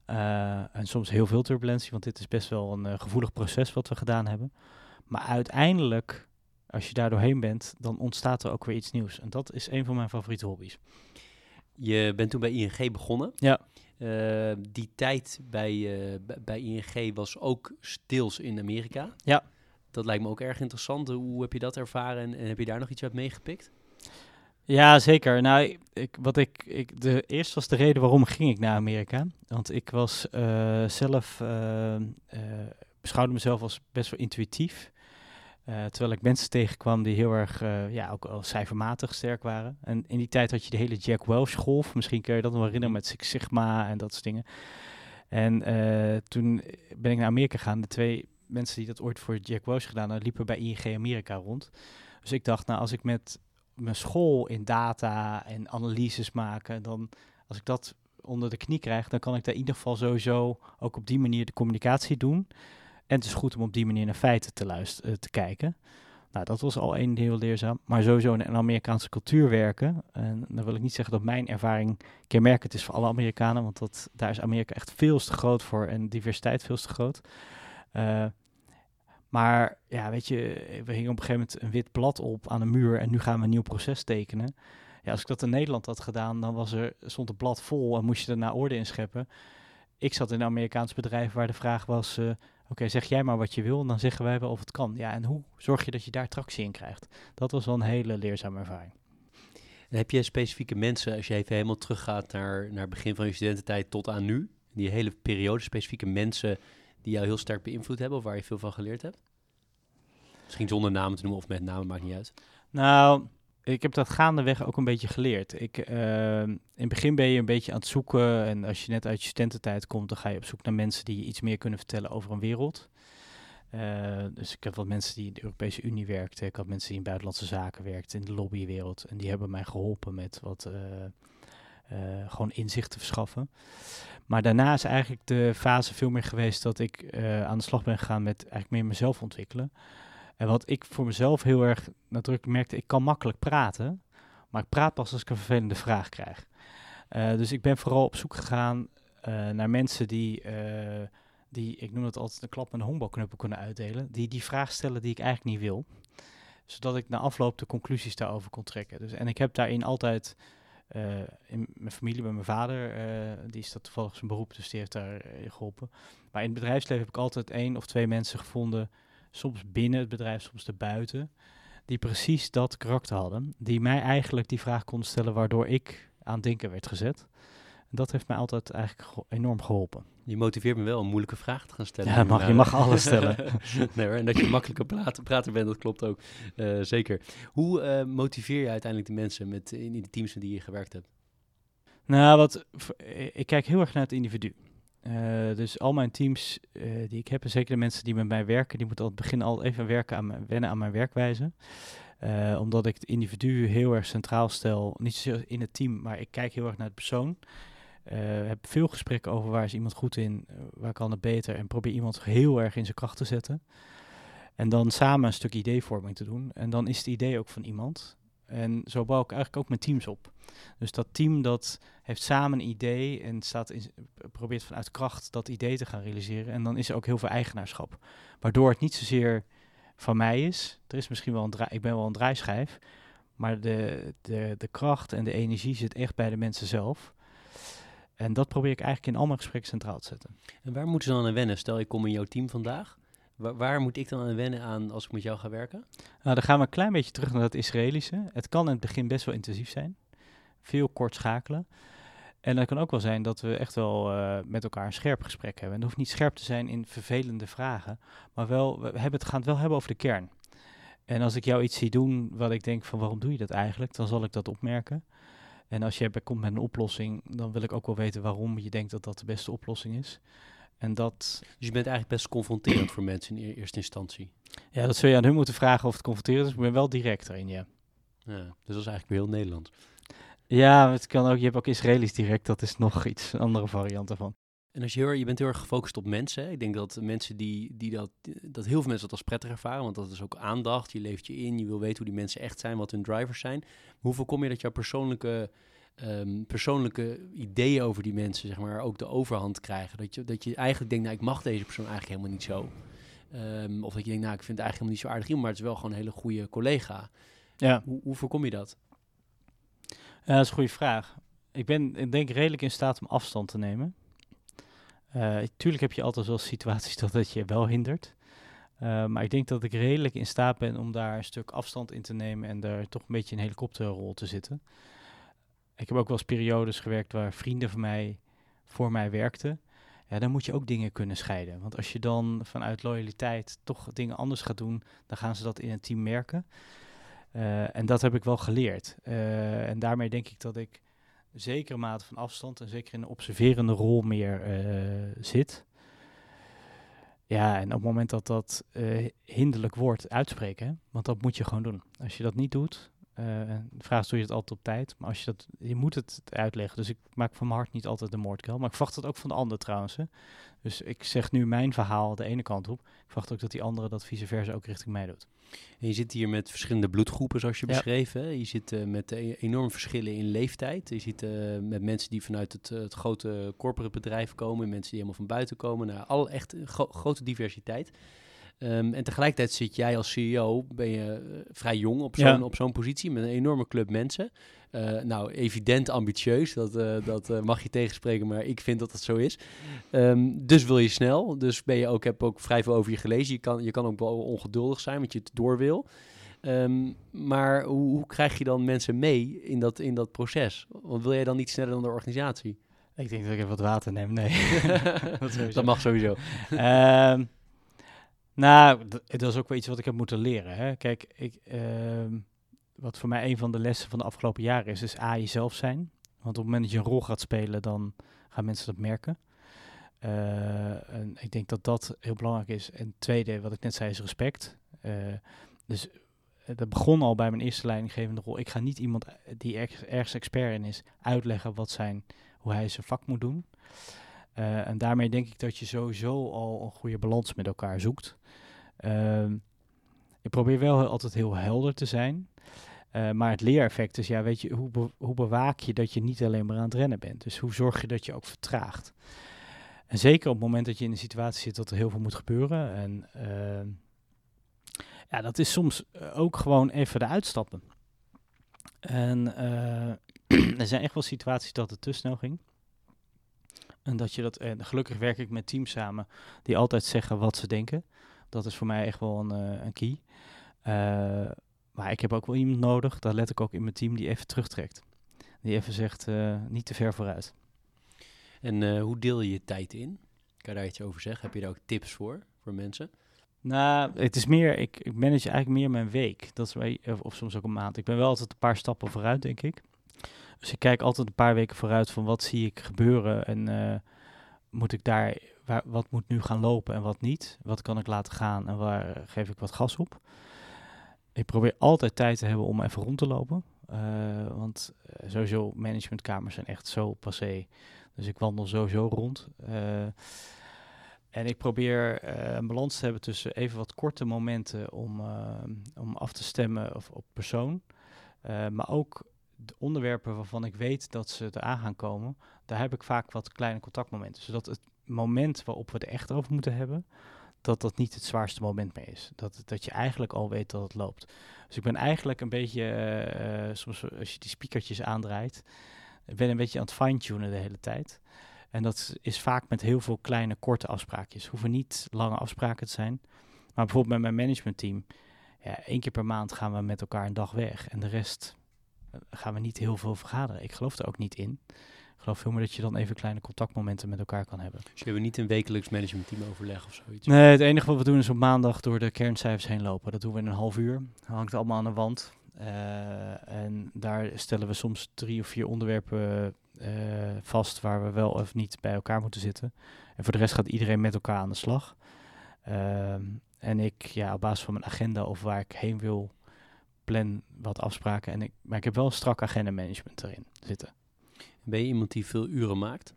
Uh, en soms heel veel turbulentie, want dit is best wel een uh, gevoelig proces wat we gedaan hebben. Maar uiteindelijk, als je daar doorheen bent, dan ontstaat er ook weer iets nieuws. En dat is een van mijn favoriete hobby's. Je bent toen bij ING begonnen. Ja. Uh, die tijd bij, bij ING was ook stils in Amerika. Ja. Dat lijkt me ook erg interessant. Hoe heb je dat ervaren en, en heb je daar nog iets uit meegepikt? Ja, zeker. Nou, ik, wat ik, ik, de, eerst was de reden waarom ging ik naar Amerika. Want ik was uh, zelf, uh, uh, beschouwde mezelf als best wel intuïtief. terwijl ik mensen tegenkwam die heel erg, ja, ook al cijfermatig sterk waren. En in die tijd had je de hele Jack Welch golf. Misschien kun je dat nog herinneren met Six Sigma en dat soort dingen. En toen ben ik naar Amerika gegaan. De twee mensen die dat ooit voor Jack Welch gedaan hadden, liepen bij ING Amerika rond. Dus ik dacht, nou, als ik met mijn school in data en analyses maken, dan als ik dat onder de knie krijg, dan kan ik daar in ieder geval sowieso ook op die manier de communicatie doen. En het is goed om op die manier naar feiten te luisteren, uh, te kijken. Nou, dat was al één heel leerzaam. Maar sowieso in een Amerikaanse cultuur werken. En dan wil ik niet zeggen dat mijn ervaring kenmerkend is voor alle Amerikanen. Want dat, daar is Amerika echt veel te groot voor en diversiteit veel te groot. Uh, maar ja, weet je, we hingen op een gegeven moment een wit blad op aan de muur en nu gaan we een nieuw proces tekenen. Ja, als ik dat in Nederland had gedaan, dan was er, stond het blad vol en moest je naar orde in scheppen. Ik zat in een Amerikaans bedrijf waar de vraag was, uh, oké, zeg jij maar wat je wil en dan zeggen wij wel of het kan. Ja, en hoe zorg je dat je daar tractie in krijgt? Dat was wel een hele leerzame ervaring. Heb je specifieke mensen, als je even helemaal teruggaat naar, naar het begin van je studententijd tot aan nu, die hele periode, specifieke mensen die jou heel sterk beïnvloed hebben of waar je veel van geleerd hebt? Misschien zonder namen te noemen of met namen, maakt niet uit. Nou, ik heb dat gaandeweg ook een beetje geleerd. Ik, uh, in het begin ben je een beetje aan het zoeken en als je net uit je studententijd komt, dan ga je op zoek naar mensen die je iets meer kunnen vertellen over een wereld. Uh, dus ik heb wat mensen die in de Europese Unie werkten. Ik had mensen die in buitenlandse zaken werkten, in de lobbywereld. En die hebben mij geholpen met wat uh, gewoon inzicht te verschaffen. Maar daarna is eigenlijk de fase veel meer geweest dat ik aan de slag ben gegaan met eigenlijk meer mezelf ontwikkelen. En wat ik voor mezelf heel erg nadrukkelijk merkte, ik kan makkelijk praten, maar ik praat pas als ik een vervelende vraag krijg. dus ik ben vooral op zoek gegaan naar mensen die die, ik noem het altijd, een klap met een honkbalknuppel kunnen uitdelen, die die vraag stellen die ik eigenlijk niet wil. Zodat ik na afloop de conclusies daarover kon trekken. Dus, en ik heb daarin altijd uh, in mijn familie, bij mijn vader, uh, die is dat toevallig zijn beroep, dus die heeft daar uh, geholpen. Maar in het bedrijfsleven heb ik altijd één of twee mensen gevonden, soms binnen het bedrijf, soms erbuiten, die precies dat karakter hadden. Die mij eigenlijk die vraag konden stellen waardoor ik aan denken werd gezet. En dat heeft mij altijd eigenlijk enorm geholpen. Je motiveert me wel om moeilijke vragen te gaan stellen. Ja, mag, je mag alles stellen. nee, en dat je makkelijker praten, praten bent, dat klopt ook. Uh, zeker. Hoe uh, motiveer je uiteindelijk de mensen met, in de teams met die je gewerkt hebt? Nou, wat, ik kijk heel erg naar het individu. Uh, dus al mijn teams die ik heb, en zeker de mensen die met mij werken, die moeten al het begin al even werken aan mijn, wennen aan mijn werkwijze. omdat ik het individu heel erg centraal stel. Niet zozeer in het team, maar ik kijk heel erg naar het persoon. Uh, heb veel gesprekken over waar is iemand goed in, uh, waar kan het beter. En probeer iemand heel erg in zijn kracht te zetten. En dan samen een stuk ideevorming te doen. En dan is het idee ook van iemand. En zo bouw ik eigenlijk ook mijn teams op. Dus dat team dat heeft samen een idee en staat in, probeert vanuit kracht dat idee te gaan realiseren. En dan is er ook heel veel eigenaarschap. Waardoor het niet zozeer van mij is. Er is misschien wel een draai, ik ben wel een draaischijf. Maar de, de, de kracht en de energie zit echt bij de mensen zelf. En dat probeer ik eigenlijk in al mijn gesprekken centraal te zetten. En waar moeten ze dan aan wennen? Stel, ik kom in jouw team vandaag. Waar, waar, moet ik dan aan wennen aan als ik met jou ga werken? Nou, dan gaan we een klein beetje terug naar dat Israëlische. Het kan in het begin best wel intensief zijn. Veel kort schakelen. En het kan ook wel zijn dat we echt wel uh, met elkaar een scherp gesprek hebben. En het hoeft niet scherp te zijn in vervelende vragen, maar wel, we hebben het, gaan het wel hebben over de kern. En als ik jou iets zie doen wat ik denk van waarom doe je dat eigenlijk, dan zal ik dat opmerken. En als je komt met een oplossing, dan wil ik ook wel weten waarom je denkt dat dat de beste oplossing is. En dat... Dus je bent eigenlijk best confronterend voor mensen in eerste instantie. Ja, dat zul je aan hun moeten vragen of het confronterend is. Maar ik ben wel direct erin, ja. ja. Dus dat is eigenlijk weer heel Nederlands. Ja, het kan ook, je hebt ook Israëlisch direct. Dat is nog iets, een andere variant daarvan. En als je, heel, je bent heel erg gefocust op mensen. Ik denk dat mensen die, die dat, dat heel veel mensen dat als prettig ervaren. Want dat is ook aandacht. Je leeft je in. Je wil weten hoe die mensen echt zijn, wat hun drivers zijn. Maar hoe voorkom je dat jouw persoonlijke, um, persoonlijke ideeën over die mensen, zeg maar, ook de overhand krijgen? Dat je, dat je eigenlijk denkt, nou, ik mag deze persoon eigenlijk helemaal niet zo. Um, of dat je denkt, nou, ik vind het eigenlijk helemaal niet zo aardig iemand, maar het is wel gewoon een hele goede collega. Ja. Hoe, hoe voorkom je dat? Ja, dat is een goede vraag. Ik ben, ik denk, redelijk in staat om afstand te nemen. Uh, tuurlijk heb je altijd wel situaties dat het je wel hindert. Uh, maar ik denk dat ik redelijk in staat ben om daar een stuk afstand in te nemen en daar toch een beetje een helikopterrol te zitten. Ik heb ook wel eens periodes gewerkt waar vrienden van mij voor mij werkten. Ja, dan moet je ook dingen kunnen scheiden. Want als je dan vanuit loyaliteit toch dingen anders gaat doen, dan gaan ze dat in een team merken. Uh, en dat heb ik wel geleerd. en daarmee denk ik dat ik zekere mate van afstand en zeker in een observerende rol meer uh, zit. Ja, en op het moment dat dat uh, hinderlijk wordt, uitspreken. Want dat moet je gewoon doen. Als je dat niet doet, de vraag is, doe je het altijd op tijd? Maar als je dat, je moet het uitleggen. Dus ik maak van mijn hart niet altijd de moordkuil. Maar ik verwacht het ook van de ander trouwens. Hè. Dus ik zeg nu mijn verhaal de ene kant op. Ik verwacht ook dat die andere dat vice versa ook richting mij doet. En je zit hier met verschillende bloedgroepen, zoals je ja. beschreven. Je zit uh, met e-, enorme verschillen in leeftijd. Je zit uh, met mensen die vanuit het, het, grote corporate bedrijf komen, mensen die helemaal van buiten komen. Nou, al echt gro grote diversiteit. Um, en tegelijkertijd zit jij als CEO, ben je uh, vrij jong op zo'n ja. op zo'n positie met een enorme club mensen. Uh, nou, evident ambitieus, dat, uh, dat mag je tegenspreken, maar ik vind dat dat zo is. Um, dus wil je snel, dus ben je ook, heb ook vrij veel over je gelezen. Je kan, je kan ook wel ongeduldig zijn, want je het door wil. Um, maar hoe, hoe, krijg je dan mensen mee in dat, in dat proces? Want wil jij dan niet sneller dan de organisatie? Ik denk dat ik even wat water neem, nee. dat, dat, mag sowieso. um, nou, dat is ook wel iets wat ik heb moeten leren. Hè. Kijk, ik, uh, wat voor mij een van de lessen van de afgelopen jaren is, is A, jezelf zijn. Want op het moment dat je een rol gaat spelen, dan gaan mensen dat merken. Uh, en ik denk dat dat heel belangrijk is. En tweede, wat ik net zei, is respect. Uh, dus dat begon al bij mijn eerste leidinggevende rol. Ik ga niet iemand die ergens expert in is uitleggen wat zijn, hoe hij zijn vak moet doen. En daarmee denk ik dat je sowieso al een goede balans met elkaar zoekt. Ehm, ik probeer wel altijd heel helder te zijn. Uh, maar het leereffect is, ja, weet je, hoe, hoe bewaak je dat je niet alleen maar aan het rennen bent? Dus hoe zorg je dat je ook vertraagt? En zeker op het moment dat je in een situatie zit dat er heel veel moet gebeuren. En uh, ja, dat is soms eh, ook gewoon even de uitstappen. En er zijn echt wel situaties dat het te snel ging. En dat je dat, en gelukkig werk ik met teams samen die altijd zeggen wat ze denken. Dat is voor mij echt wel een, een key. Maar ik heb ook wel iemand nodig, daar let ik ook in mijn team, die even terugtrekt. Die even zegt, uh, niet te ver vooruit. En hoe deel je je tijd in? Kan je daar iets over zeggen? Heb je daar ook tips voor, voor mensen? Nou, het is meer, ik, ik manage eigenlijk meer mijn week. Dat is of soms ook een maand. Ik ben wel altijd een paar stappen vooruit, denk ik. Dus ik kijk altijd een paar weken vooruit van wat zie ik gebeuren en uh, moet ik daar, waar, wat moet nu gaan lopen en wat niet? Wat kan ik laten gaan en waar geef ik wat gas op? ik probeer altijd tijd te hebben om even rond te lopen. Uh, want uh, sowieso managementkamers zijn echt zo passé. Dus ik wandel sowieso rond. En ik probeer een balans te hebben tussen even wat korte momenten om, om af te stemmen of, op persoon. maar ook de onderwerpen waarvan ik weet dat ze eraan gaan komen, daar heb ik vaak wat kleine contactmomenten. Zodat het moment waarop we het echt over moeten hebben, dat dat niet het zwaarste moment meer is. Dat, dat je eigenlijk al weet dat het loopt. Dus ik ben eigenlijk een beetje, uh, soms als je die speakertjes aandraait, ben een beetje aan het fine-tunen de hele tijd. En dat is vaak met heel veel kleine, korte afspraakjes. Hoeven niet lange afspraken te zijn. Maar bijvoorbeeld met mijn managementteam, ja, één keer per maand gaan we met elkaar een dag weg. En de rest gaan we niet heel veel vergaderen. Ik geloof er ook niet in geloof veel meer dat je dan even kleine contactmomenten met elkaar kan hebben. Dus je hebben niet een wekelijks managementteam overleg of zoiets? Nee, het enige wat we doen is op maandag door de kerncijfers heen lopen. Dat doen we in een half uur. Dat hangt allemaal aan de wand. Uh, en daar stellen we soms drie of vier onderwerpen uh, vast waar we wel of niet bij elkaar moeten zitten. En voor de rest gaat iedereen met elkaar aan de slag. Uh, en ik, ja, op basis van mijn agenda of waar ik heen wil, plan wat afspraken. En ik, maar ik heb wel een strak agenda management erin zitten. Ben je iemand die veel uren maakt?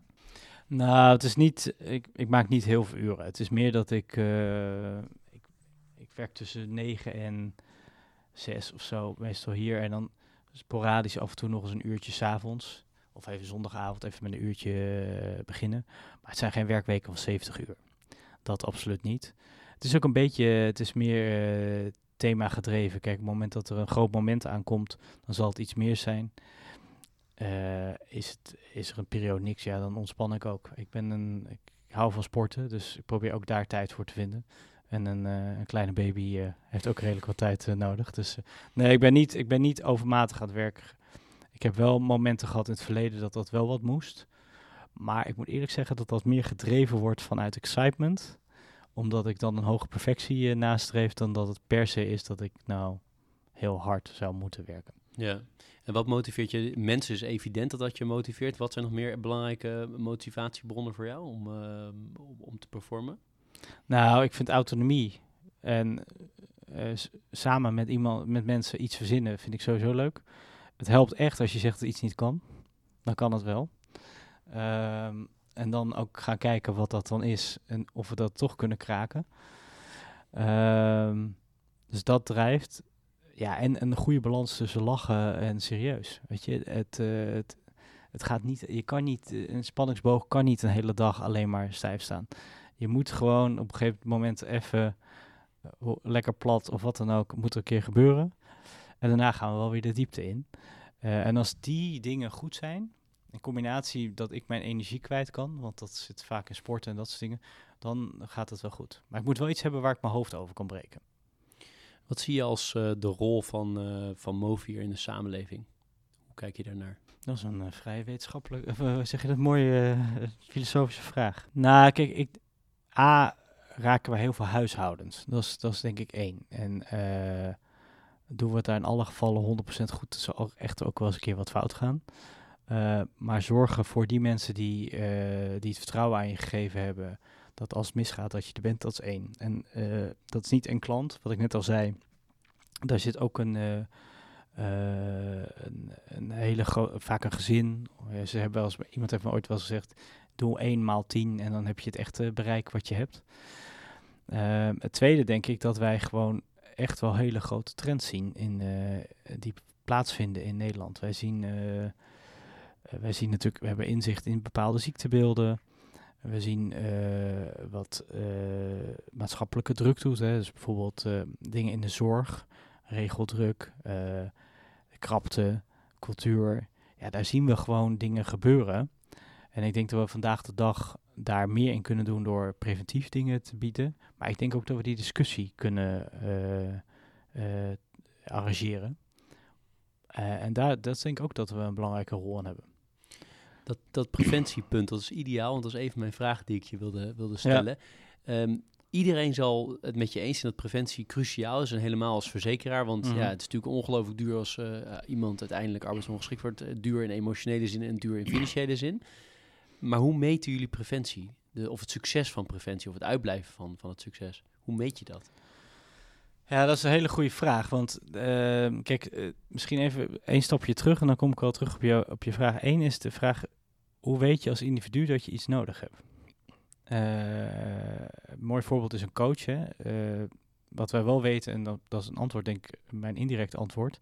Nou, het is niet. Ik, ik maak niet heel veel uren. Het is meer dat ik. Uh, ik, ik, werk tussen 9 en 6 of zo, meestal hier. En dan sporadisch af en toe nog eens een uurtje s'avonds. Of even zondagavond even met een uurtje uh, beginnen. Maar het zijn geen werkweken van 70 uur. Dat absoluut niet. Het is ook een beetje. Het is meer uh, thema gedreven. Kijk, op het moment dat er een groot moment aankomt, dan zal het iets meer zijn. Uh, is, het, is er een periode niks, ja, dan ontspan ik ook. Ik, ben een, ik hou van sporten, dus ik probeer ook daar tijd voor te vinden. En een, uh, een kleine baby uh, heeft ook redelijk wat tijd nodig. Dus nee, ik ben, niet, ik ben niet overmatig aan het werk. Ik heb wel momenten gehad in het verleden dat dat wel wat moest. Maar ik moet eerlijk zeggen dat dat meer gedreven wordt vanuit excitement. Omdat ik dan een hoge perfectie nastreef dan dat het per se is dat ik nou heel hard zou moeten werken. Ja, en wat motiveert je? Mensen is evident dat dat je motiveert. Wat zijn nog meer belangrijke motivatiebronnen voor jou om, uh, om, te performen? Nou, ik vind autonomie en uh, samen met iemand, met mensen iets verzinnen, vind ik sowieso leuk. Het helpt echt als je zegt dat iets niet kan. Dan kan het wel. Um, en dan ook gaan kijken wat dat dan is en of we dat toch kunnen kraken. Um, dus dat drijft ja, en een goede balans tussen lachen en serieus. Weet je, het, uh, het, het gaat niet, je kan niet, eh, een spanningsboog kan niet een hele dag alleen maar stijf staan. Je moet gewoon op een gegeven moment even uh, lekker plat of wat dan ook, moet er een keer gebeuren. En daarna gaan we wel weer de diepte in. Uh, en als die dingen goed zijn, in combinatie dat ik mijn energie kwijt kan, want dat zit vaak in sporten en dat soort dingen, dan gaat het wel goed. Maar ik moet wel iets hebben waar ik mijn hoofd over kan breken. Wat zie je als uh, de rol van, uh, van Movier in de samenleving? Hoe kijk je daarnaar? Dat is een uh, vrij wetenschappelijk, zeg je dat, mooie filosofische vraag. Nou, kijk, ik, A, raken we heel veel huishoudens. Dat is, dat is denk ik één. En doen we het daar in alle gevallen 100% goed, er zal echt ook wel eens een keer wat fout gaan. Maar zorgen voor die mensen die, die het vertrouwen aan je gegeven hebben, dat als het misgaat dat je er bent, dat is één. En uh, dat is niet een klant, wat ik net al zei. Daar zit ook een, een, een, hele vaak een gezin. Ze hebben wel eens, iemand heeft me ooit wel eens gezegd, doe 1 maal 10 en dan heb je het echte bereik wat je hebt. Uh, het tweede denk ik dat wij gewoon echt wel hele grote trends zien in, die plaatsvinden in Nederland. Wij zien, wij zien natuurlijk, we hebben inzicht in bepaalde ziektebeelden. We zien wat maatschappelijke druk doet. Hè. Dus bijvoorbeeld dingen in de zorg, regeldruk, krapte, cultuur. Ja, daar zien we gewoon dingen gebeuren. En ik denk dat we vandaag de dag daar meer in kunnen doen door preventief dingen te bieden. Maar ik denk ook dat we die discussie kunnen arrangeren. En daar dat denk ik ook dat we een belangrijke rol in hebben. Dat, dat preventiepunt, dat is ideaal, want dat is even mijn vraag die ik je wilde, wilde stellen. Ehm, iedereen zal het met je eens zijn dat preventie cruciaal is. En helemaal als verzekeraar. Want mhm. ja, het is natuurlijk ongelooflijk duur als iemand uiteindelijk arbeidsongeschikt wordt. duur in emotionele zin en duur in financiële zin. Maar hoe meten jullie preventie? De, of het succes van preventie of het uitblijven van, van het succes? Hoe meet je dat? Ja, dat is een hele goede vraag. Want ehm, kijk, uh, misschien even één stapje terug en dan kom ik wel terug op je, op je vraag. Eén is de vraag, hoe weet je als individu dat je iets nodig hebt? Uh, een mooi voorbeeld is een coach. Uh, wat wij wel weten, en dat, dat, is een antwoord, denk ik, mijn indirect antwoord.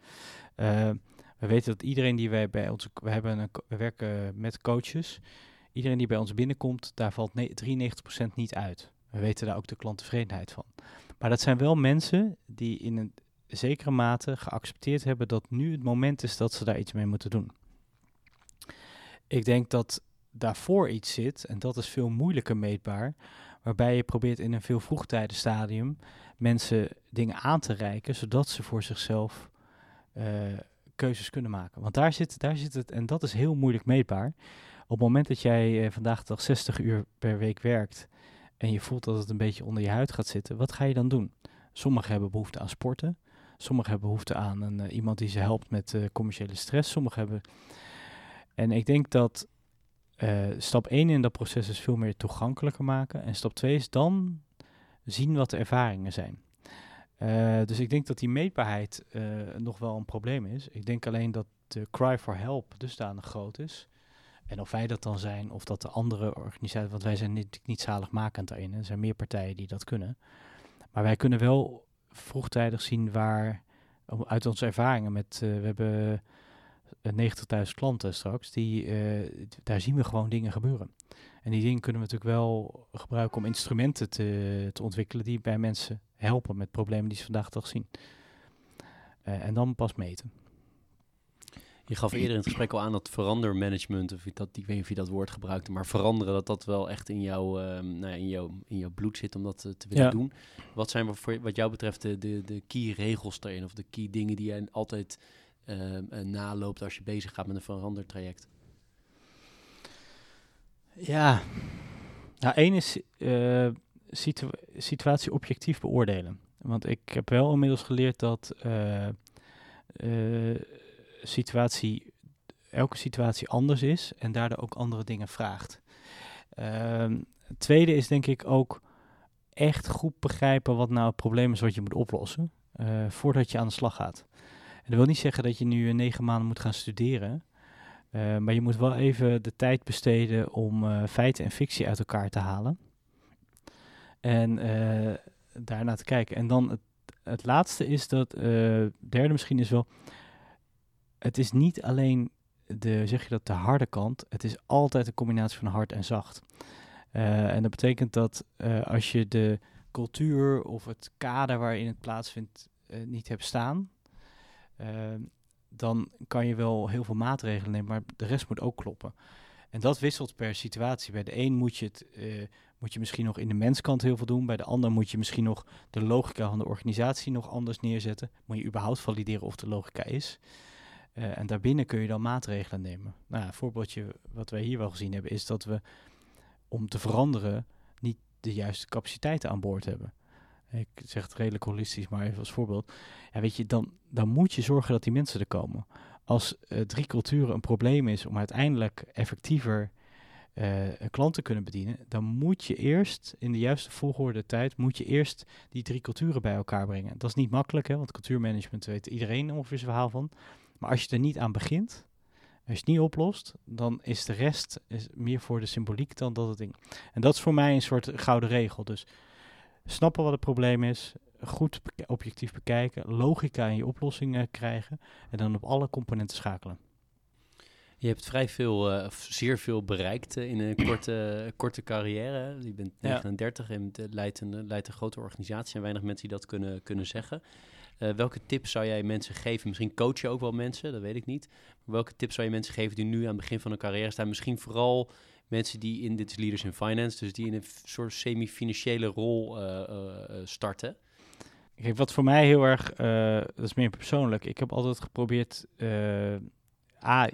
we weten dat iedereen die wij bij ons, we, hebben we werken met coaches iedereen die bij ons binnenkomt, daar valt 93% niet uit. We weten daar ook de klanttevredenheid van. Maar dat zijn wel mensen die in een zekere mate geaccepteerd hebben dat nu het moment is dat ze daar iets mee moeten doen. Ik denk dat daarvoor iets zit, en dat is veel moeilijker meetbaar, waarbij je probeert in een veel vroegtijdig stadium mensen dingen aan te reiken, zodat ze voor zichzelf uh, keuzes kunnen maken. Want daar zit, daar zit het, en dat is heel moeilijk meetbaar. Op het moment dat jij uh, vandaag toch 60 uur per week werkt en je voelt dat het een beetje onder je huid gaat zitten, wat ga je dan doen? Sommigen hebben behoefte aan sporten, sommigen hebben behoefte aan een, uh, iemand die ze helpt met uh, commerciële stress, sommigen hebben. En ik denk dat stap 1 in dat proces is veel meer toegankelijker maken. En stap 2 is dan zien wat de ervaringen zijn. dus ik denk dat die meetbaarheid nog wel een probleem is. Ik denk alleen dat de cry for help dusdanig groot is en of wij dat dan zijn, of dat de andere organisaties, want wij zijn niet, niet zaligmakend daarin. Er zijn meer partijen die dat kunnen. Maar wij kunnen wel vroegtijdig zien waar, uit onze ervaringen met, uh, we hebben 90.000 klanten straks, die, uh, daar zien we gewoon dingen gebeuren. En die dingen kunnen we natuurlijk wel gebruiken om instrumenten te, te ontwikkelen die bij mensen helpen met problemen die ze vandaag toch zien. En dan pas meten. Je gaf eerder in het gesprek al aan dat verandermanagement, of dat, ik weet niet of je dat woord gebruikte, maar veranderen, dat dat wel echt in, jou, um, nou ja, in, jou, in jouw bloed zit om dat te, te willen doen. Wat zijn voor, wat jou betreft de, de, de key regels daarin, of de key dingen die je altijd um, naloopt als je bezig gaat met een verandertraject? Ja, nou één is uh, situ situatie objectief beoordelen. Want ik heb wel inmiddels geleerd dat uh, uh, situatie, elke situatie anders is en daardoor ook andere dingen vraagt. Uh, het tweede is denk ik ook echt goed begrijpen wat nou het probleem is wat je moet oplossen uh, voordat je aan de slag gaat. En dat wil niet zeggen dat je nu negen maanden moet gaan studeren, uh, maar je moet wel even de tijd besteden om feiten en fictie uit elkaar te halen. En daarna te kijken. En dan het, het laatste is dat, derde misschien is wel, het is niet alleen de, zeg je dat, de harde kant. Het is altijd een combinatie van hard en zacht. Uh, en dat betekent dat uh, als je de cultuur of het kader waarin het plaatsvindt uh, niet hebt staan, dan kan je wel heel veel maatregelen nemen, maar de rest moet ook kloppen. En dat wisselt per situatie. Bij de een moet je, het, moet je misschien nog in de menskant heel veel doen. Bij de ander moet je misschien nog de logica van de organisatie nog anders neerzetten. Moet je überhaupt valideren of de logica is. Uh, en daarbinnen kun je dan maatregelen nemen. Nou, een voorbeeldje wat wij hier wel gezien hebben, is dat we om te veranderen niet de juiste capaciteiten aan boord hebben. Ik zeg het redelijk holistisch, maar even als voorbeeld. Ja, weet je, dan, dan moet je zorgen dat die mensen er komen. Als uh, drie culturen een probleem is om uiteindelijk effectiever eh, klanten kunnen bedienen, dan moet je eerst in de juiste volgorde tijd, moet je eerst die drie culturen bij elkaar brengen. Dat is niet makkelijk, hè, want cultuurmanagement weet iedereen ongeveer zijn verhaal van. Maar als je er niet aan begint, als je het niet oplost, dan is de rest is meer voor de symboliek dan dat het ding. En dat is voor mij een soort gouden regel. Dus snappen wat het probleem is, goed objectief bekijken, logica in je oplossingen krijgen en dan op alle componenten schakelen. Je hebt vrij veel, uh, zeer veel bereikt uh, in een korte, korte carrière. Je bent 39 ja. en leidt een, leidt een grote organisatie en weinig mensen die dat kunnen, kunnen zeggen. Uh, welke tips zou jij mensen geven? Misschien coach je ook wel mensen, dat weet ik niet. Maar welke tips zou je mensen geven die nu aan het begin van een carrière staan? Misschien vooral mensen die in dit Leaders in Finance, dus die in een soort semi-financiële rol starten. Kijk, wat voor mij heel erg, dat is meer persoonlijk. Ik heb altijd geprobeerd, A,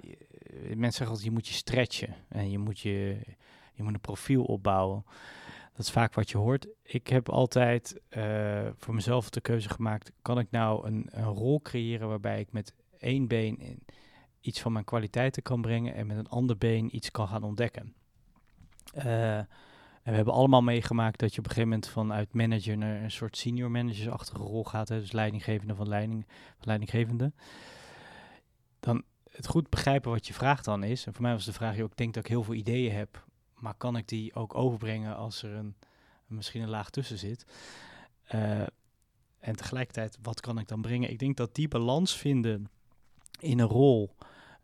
mensen zeggen altijd, je moet je stretchen en je moet, je, je moet een profiel opbouwen. Dat is vaak wat je hoort. Ik heb altijd uh, voor mezelf de keuze gemaakt, kan ik nou een, een, rol creëren waarbij ik met één been iets van mijn kwaliteiten kan brengen en met een ander been iets kan gaan ontdekken. Uh, en we hebben allemaal meegemaakt dat je op een gegeven moment vanuit manager naar een soort senior managersachtige rol gaat, hè, dus leidinggevende van, leiding, leidinggevende. Dan het goed begrijpen wat je vraag dan is. En voor mij was de vraag, ik denk dat ik heel veel ideeën heb, maar kan ik die ook overbrengen als er een, misschien een laag tussen zit? Uh, en tegelijkertijd, wat kan ik dan brengen? Ik denk dat die balans vinden in een rol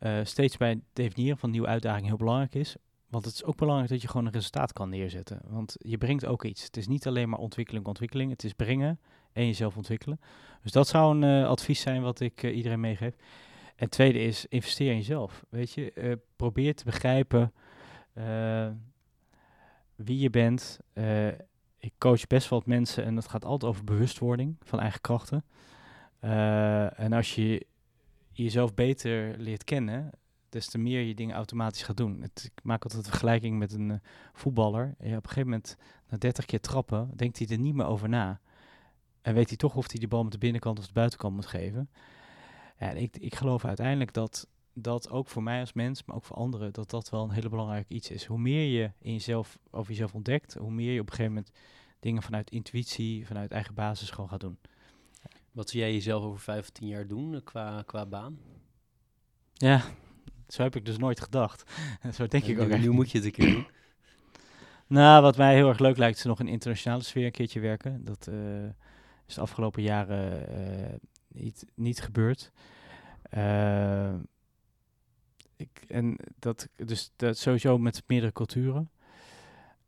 uh, steeds bij het definiëren van nieuwe uitdagingen heel belangrijk is. Want het is ook belangrijk dat je gewoon een resultaat kan neerzetten. Want je brengt ook iets. Het is niet alleen maar ontwikkeling, ontwikkeling. Het is brengen en jezelf ontwikkelen. Dus dat zou een uh, advies zijn wat ik iedereen meegeef. En tweede is, investeer in jezelf. Weet je, probeer te begrijpen wie je bent. Uh, ik coach best wat mensen en dat gaat altijd over bewustwording van eigen krachten. en als je jezelf beter leert kennen, des te meer je dingen automatisch gaat doen. Ik maak altijd een vergelijking met een voetballer. En op een gegeven moment, na 30 keer trappen, denkt hij er niet meer over na. En weet hij toch of hij de bal met de binnenkant of de buitenkant moet geven. Ja, ik, ik geloof uiteindelijk dat dat ook voor mij als mens, maar ook voor anderen, dat dat wel een hele belangrijk iets is. Hoe meer je in jezelf, over jezelf ontdekt, hoe meer je op een gegeven moment dingen vanuit intuïtie, vanuit eigen basis gewoon gaat doen. Wat zie jij jezelf over 15 jaar doen eh, qua, qua baan? Ja, zo heb ik dus nooit gedacht. zo denk ik ook. Nu, nu moet je het een keer doen. nou, wat mij heel erg leuk lijkt, is nog in internationale sfeer een keertje werken. Dat uh, is de afgelopen jaren uh, niet, niet gebeurd. Uh, ik, en dat, dus dat sowieso met meerdere culturen.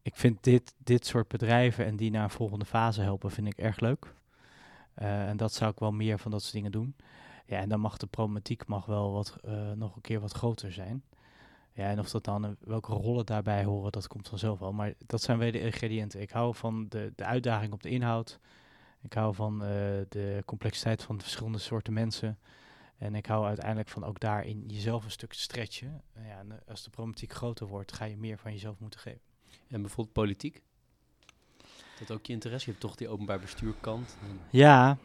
Ik vind dit, dit soort bedrijven en die naar een volgende fase helpen, vind ik erg leuk. Uh, en dat zou ik wel meer van dat soort dingen doen. Ja, en dan mag de problematiek mag wel wat, uh, nog een keer wat groter zijn. Ja, en of dat dan, welke rollen daarbij horen, dat komt vanzelf wel. Maar dat zijn weer de ingrediënten. Ik hou van de, de uitdaging op de inhoud. Ik hou van de complexiteit van de verschillende soorten mensen. En ik hou uiteindelijk van ook daarin jezelf een stuk stretchen. Uh, ja, en als de problematiek groter wordt, ga je meer van jezelf moeten geven. En bijvoorbeeld politiek? Dat ook je interesse? Je hebt toch die openbaar bestuurkant? Ja,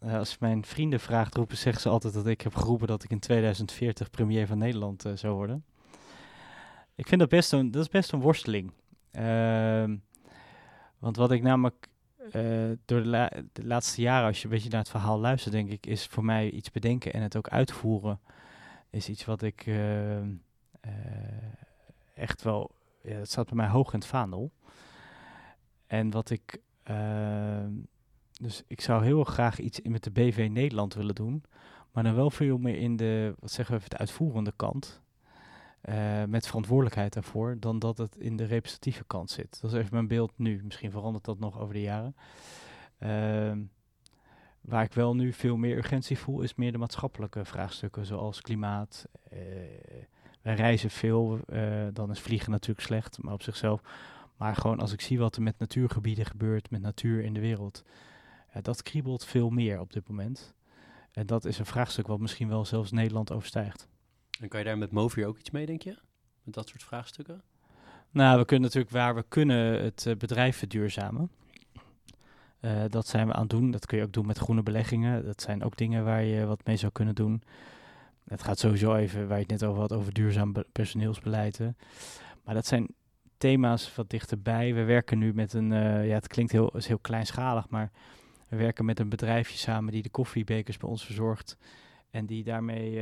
uh, als mijn vrienden vraagt roepen, zeggen ze altijd dat ik heb geroepen dat ik in 2040 premier van Nederland uh, zou worden. Ik vind dat best een, dat is best een worsteling. Ehm, want wat ik namelijk door de, laatste jaren, als je een beetje naar het verhaal luistert, denk ik, is voor mij iets bedenken en het ook uitvoeren, is iets wat ik uh, uh, echt wel, ja, het staat bij mij hoog in het vaandel. En wat ik, dus ik zou heel graag iets met de BV Nederland willen doen, maar dan wel veel meer in de, wat zeggen we, de uitvoerende kant. Uh, met verantwoordelijkheid daarvoor, dan dat het in de representatieve kant zit. Dat is even mijn beeld nu. Misschien verandert dat nog over de jaren. Uh, waar ik wel nu veel meer urgentie voel, is meer de maatschappelijke vraagstukken, zoals klimaat. Uh, wij reizen veel, eh, dan is vliegen natuurlijk slecht, maar op zichzelf. Maar gewoon als ik zie wat er met natuurgebieden gebeurt, met natuur in de wereld, dat kriebelt veel meer op dit moment. En dat is een vraagstuk wat misschien wel zelfs Nederland overstijgt. En kan je daar met Movier ook iets mee, denk je? Met dat soort vraagstukken? Nou, we kunnen natuurlijk waar we kunnen het uh, bedrijf verduurzamen. Uh, dat zijn we aan het doen. Dat kun je ook doen met groene beleggingen. Dat zijn ook dingen waar je wat mee zou kunnen doen. Het gaat sowieso even, waar je het net over had, over duurzaam personeelsbeleid. maar dat zijn thema's wat dichterbij. We werken nu met een, uh, ja, het klinkt heel, is heel kleinschalig, maar we werken met een bedrijfje samen die de koffiebekers bij ons verzorgt. En die daarmee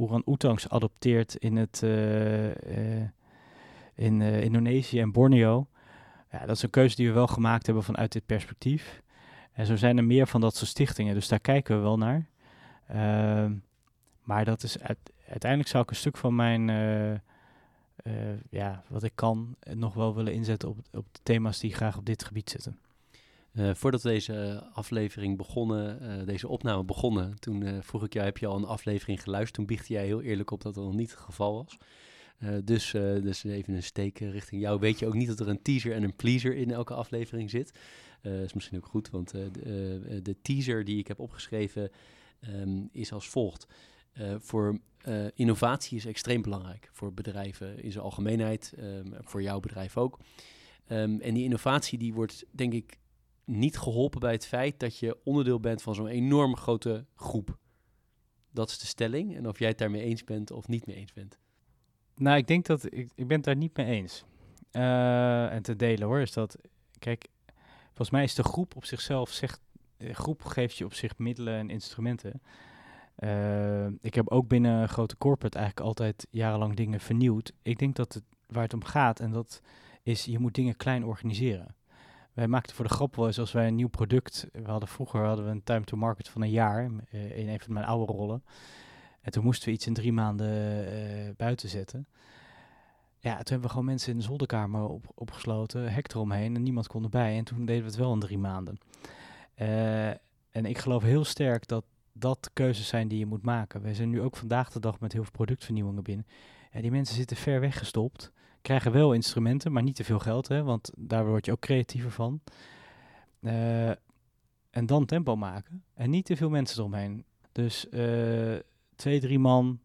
orang-oetangs adopteert in, het, uh, in Indonesië en Borneo. Ja, dat is een keuze die we wel gemaakt hebben vanuit dit perspectief. En zo zijn er meer van dat soort stichtingen, dus daar kijken we wel naar. Ehm, maar dat is uiteindelijk zou ik een stuk van mijn, ja, wat ik kan, nog wel willen inzetten op, op de thema's die graag op dit gebied zitten. Uh, voordat deze aflevering begonnen, uh, deze opname begonnen, toen vroeg ik jou, heb je al een aflevering geluisterd? Toen biechtte jij heel eerlijk op dat dat nog niet het geval was. dus, dus even een steek richting jou. Weet je ook niet dat er een teaser en een pleaser in elke aflevering zit? Is misschien ook goed, want de, de, teaser die ik heb opgeschreven um, is als volgt. voor innovatie is extreem belangrijk voor bedrijven in zijn algemeenheid, um, voor jouw bedrijf ook. Um, en die innovatie die wordt denk ik niet geholpen bij het feit dat je onderdeel bent van zo'n enorm grote groep. Dat is de stelling. En of jij het daarmee eens bent of niet mee eens bent. Nou, ik denk dat ik, ik ben het daar niet mee eens. Uh, en te delen hoor, is dat, kijk, volgens mij is de groep op zichzelf, zegt, groep geeft je op zich middelen en instrumenten. Uh, ik heb ook binnen grote corporate eigenlijk altijd jarenlang dingen vernieuwd. Ik denk dat het waar het om gaat, en dat is, je moet dingen klein organiseren wij maakten voor de grap wel eens als wij een nieuw product. We hadden vroeger hadden we een time to market van een jaar uh, in een van mijn oude rollen. En toen moesten we iets in drie maanden uh, buiten zetten. Ja, toen hebben we gewoon mensen in de zolderkamer op, opgesloten, hek eromheen en niemand kon erbij. En toen deden we het wel in drie maanden. Uh, en ik geloof heel sterk dat dat keuzes zijn die je moet maken. We zijn nu ook vandaag de dag met heel veel productvernieuwingen binnen. En die mensen zitten ver weggestopt krijgen wel instrumenten, maar niet te veel geld, hè, want daar word je ook creatiever van. Uh, en dan tempo maken en niet te veel mensen eromheen. Dus uh, twee, drie man,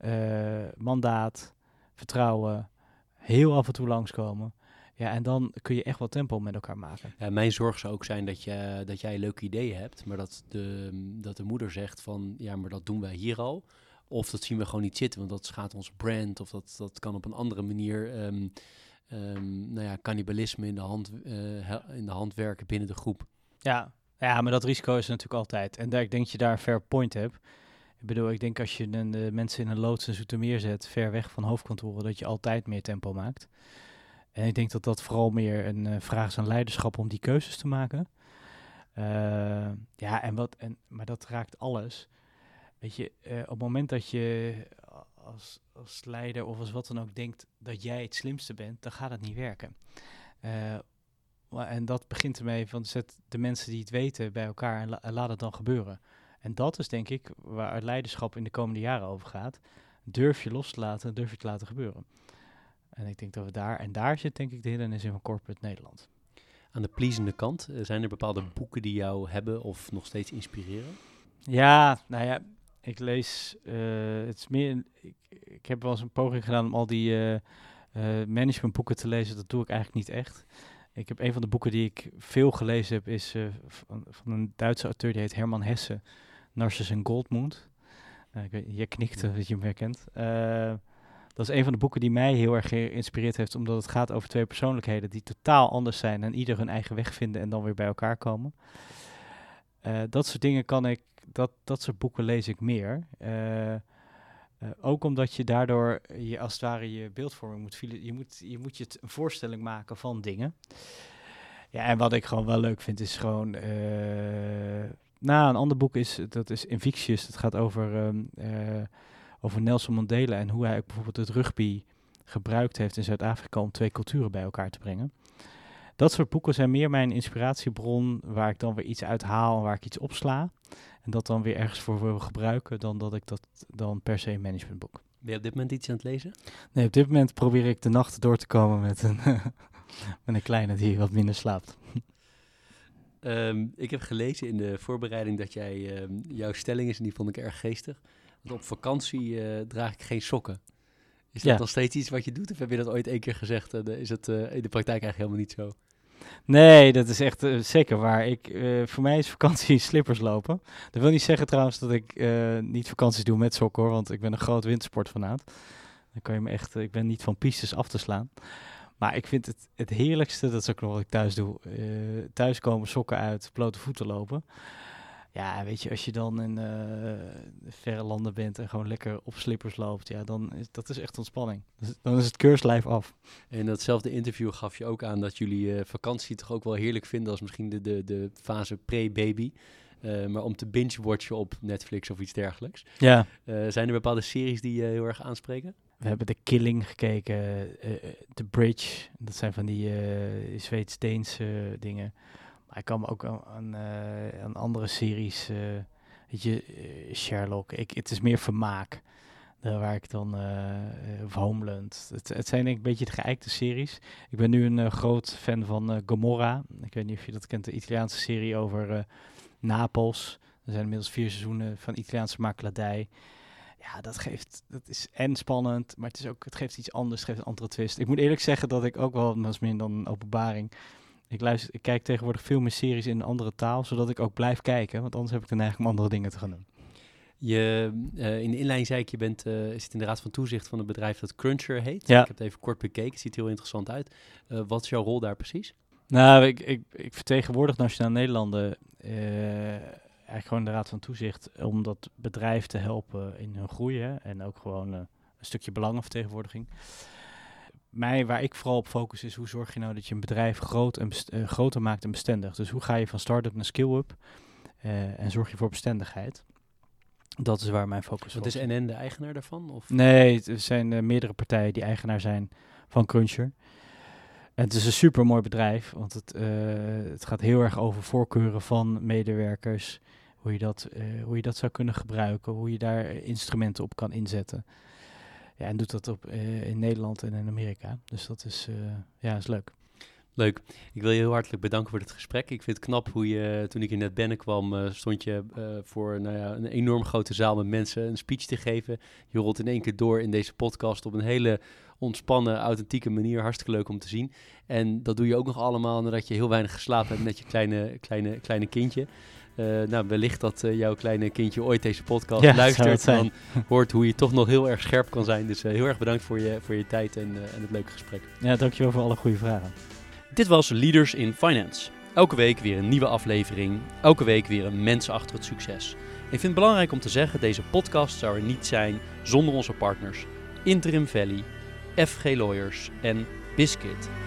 uh, mandaat, vertrouwen, heel af en toe langskomen. Ja, en dan kun je echt wel tempo met elkaar maken. Mijn zorg zou ook zijn dat, je, dat jij leuke ideeën hebt, maar dat de, dat de moeder zegt van, ja, maar dat doen wij hier al. Of dat zien we gewoon niet zitten, want dat schaadt ons brand. Of dat, dat kan op een andere manier, um, nou ja, cannibalisme in de, hand, uh, in de hand werken binnen de groep. Ja, ja, maar dat risico is natuurlijk altijd. En daar, ik denk dat je daar een fair point hebt. Ik bedoel, ik denk als je een, de mensen in een loods en Zoetermeer zet, ver weg van hoofdkantoren, dat je altijd meer tempo maakt. En ik denk dat dat vooral meer een uh, vraag is aan leiderschap om die keuzes te maken. Ja, en wat, en, maar dat raakt alles. Weet je, uh, op het moment dat je als, als leider of als wat dan ook denkt dat jij het slimste bent, dan gaat het niet werken. Uh, en dat begint ermee van zet de mensen die het weten bij elkaar en, la en, laat het dan gebeuren. En dat is denk ik waar het leiderschap in de komende jaren over gaat. Durf je los te laten, durf je te laten gebeuren. En ik denk dat we daar, en daar zit denk ik de hindernis in van corporate Nederland. Aan de pleasende kant, uh, zijn er bepaalde boeken die jou hebben of nog steeds inspireren? Ja, nou ja, ik lees, uh, het is meer, ik, ik, heb wel eens een poging gedaan om al die uh, uh, managementboeken te lezen. Dat doe ik eigenlijk niet echt. Ik heb een van de boeken die ik veel gelezen heb, is van, van, een Duitse auteur die heet Herman Hesse, Narcissus en Goldmund. je knikt dat je hem herkent. dat is een van de boeken die mij heel erg geïnspireerd heeft, omdat het gaat over twee persoonlijkheden die totaal anders zijn en ieder hun eigen weg vinden en dan weer bij elkaar komen. dat soort dingen kan ik dat, dat soort boeken lees ik meer. Uh, uh, ook omdat je daardoor je als het ware je beeldvorming moet je moet je moet je een voorstelling maken van dingen. Ja, en wat ik gewoon wel leuk vind is gewoon. Uh, nou, een ander boek is dat is Invictus. Het gaat over, um, over Nelson Mandela en hoe hij bijvoorbeeld het rugby gebruikt heeft in Zuid-Afrika om twee culturen bij elkaar te brengen. Dat soort boeken zijn meer mijn inspiratiebron, waar ik dan weer iets uit haal en waar ik iets opsla. En dat dan weer ergens voor wil gebruiken, dan dat ik dat dan per se een managementboek. Ben je op dit moment iets aan het lezen? Nee, op dit moment probeer ik de nacht door te komen met een, met een kleine die wat minder slaapt. Um, ik heb gelezen in de voorbereiding dat jij, um, jouw stelling is, en die vond ik erg geestig. Dat op vakantie uh, draag ik geen sokken. Is dat ja. nog steeds iets wat je doet? Of heb je dat ooit één keer gezegd? En uh, is het uh, in de praktijk eigenlijk helemaal niet zo? Nee, dat is echt uh, zeker waar. Ik, uh, voor mij is vakantie slippers lopen. Dat wil niet zeggen trouwens dat ik uh, niet vakanties doe met sokken want ik ben een groot wintersportfanaat. Dan kan je me echt, ik ben niet van pistes af te slaan. Maar ik vind het het heerlijkste, dat is ook nog wat ik thuis doe, thuiskomen, sokken uit, blote voeten lopen. Ja, weet je, als je dan in uh, verre landen bent en gewoon lekker op slippers loopt, ja, dan is dat is echt ontspanning. Dus, dan is het keurslijf af. En datzelfde interview gaf je ook aan dat jullie uh, vakantie toch ook wel heerlijk vinden als misschien de, de, de fase pre-baby. Uh, maar om te binge-watchen op Netflix of iets dergelijks. Ja. zijn er bepaalde series die je heel erg aanspreken? We hebben The Killing gekeken, The Bridge. Dat zijn van die Zweeds-Deense dingen. Ik kan me ook aan, aan andere series, weet je, Sherlock. Ik, het is meer vermaak. Waar ik dan, of Homeland. Het, het, zijn denk ik een beetje de geëikte series. Ik ben nu een groot fan van Gomorra. Ik weet niet of je dat kent, de Italiaanse serie over Napels. Er zijn inmiddels vier seizoenen van Italiaanse makelaardij. Ja, dat geeft, dat is en spannend, maar het, is ook, het geeft iets anders, het geeft een andere twist. Ik moet eerlijk zeggen dat ik ook wel, dat is meer dan een openbaring, ik, luister, ik kijk tegenwoordig veel meer series in een andere taal, zodat ik ook blijf kijken, want anders heb ik dan eigenlijk om andere dingen te gaan doen. Je, uh, in de inleiding zei ik, je bent, uh, zit in de raad van toezicht van een bedrijf dat Cruncher heet. Ja. Ik heb het even kort bekeken, ziet er heel interessant uit. Uh, wat is jouw rol daar precies? Nou, ik, ik, ik vertegenwoordig Nationaal Nederlanden, eigenlijk gewoon de raad van toezicht, om dat bedrijf te helpen in hun groei en ook gewoon een stukje belangenvertegenwoordiging mij, waar ik vooral op focus is, hoe zorg je nou dat je een bedrijf groot en uh, groter maakt en bestendig? Dus hoe ga je van start-up naar skill-up uh, en zorg je voor bestendigheid? Dat is waar mijn focus op is. Is NN de eigenaar daarvan? Of? Nee, er zijn uh, meerdere partijen die eigenaar zijn van Cruncher. En het is een super mooi bedrijf, want het, het gaat heel erg over voorkeuren van medewerkers. Hoe je, dat, hoe je dat zou kunnen gebruiken, hoe je daar instrumenten op kan inzetten. Ja, en doet dat op, uh, in Nederland en in Amerika. Dus dat is, uh, ja, is leuk. Leuk. Ik wil je heel hartelijk bedanken voor dit gesprek. Ik vind het knap hoe je, toen ik hier net binnenkwam, uh, stond je voor nou ja, een enorm grote zaal met mensen een speech te geven. Je rolt in één keer door in deze podcast op een hele ontspannen, authentieke manier. Hartstikke leuk om te zien. En dat doe je ook nog allemaal nadat je heel weinig geslapen hebt met je kleine, kleine, kleine kindje. Uh, nou, wellicht dat uh, jouw kleine kindje ooit deze podcast ja, luistert en hoort hoe je toch nog heel erg scherp kan zijn. Dus uh, heel erg bedankt voor je, voor je tijd en, en het leuke gesprek. Ja, dankjewel voor alle goede vragen. Dit was Leaders in Finance. Elke week weer een nieuwe aflevering. Elke week weer een mens achter het succes. Ik vind het belangrijk om te zeggen, deze podcast zou er niet zijn zonder onze partners. Interim Valley, FG Lawyers en Biscuit.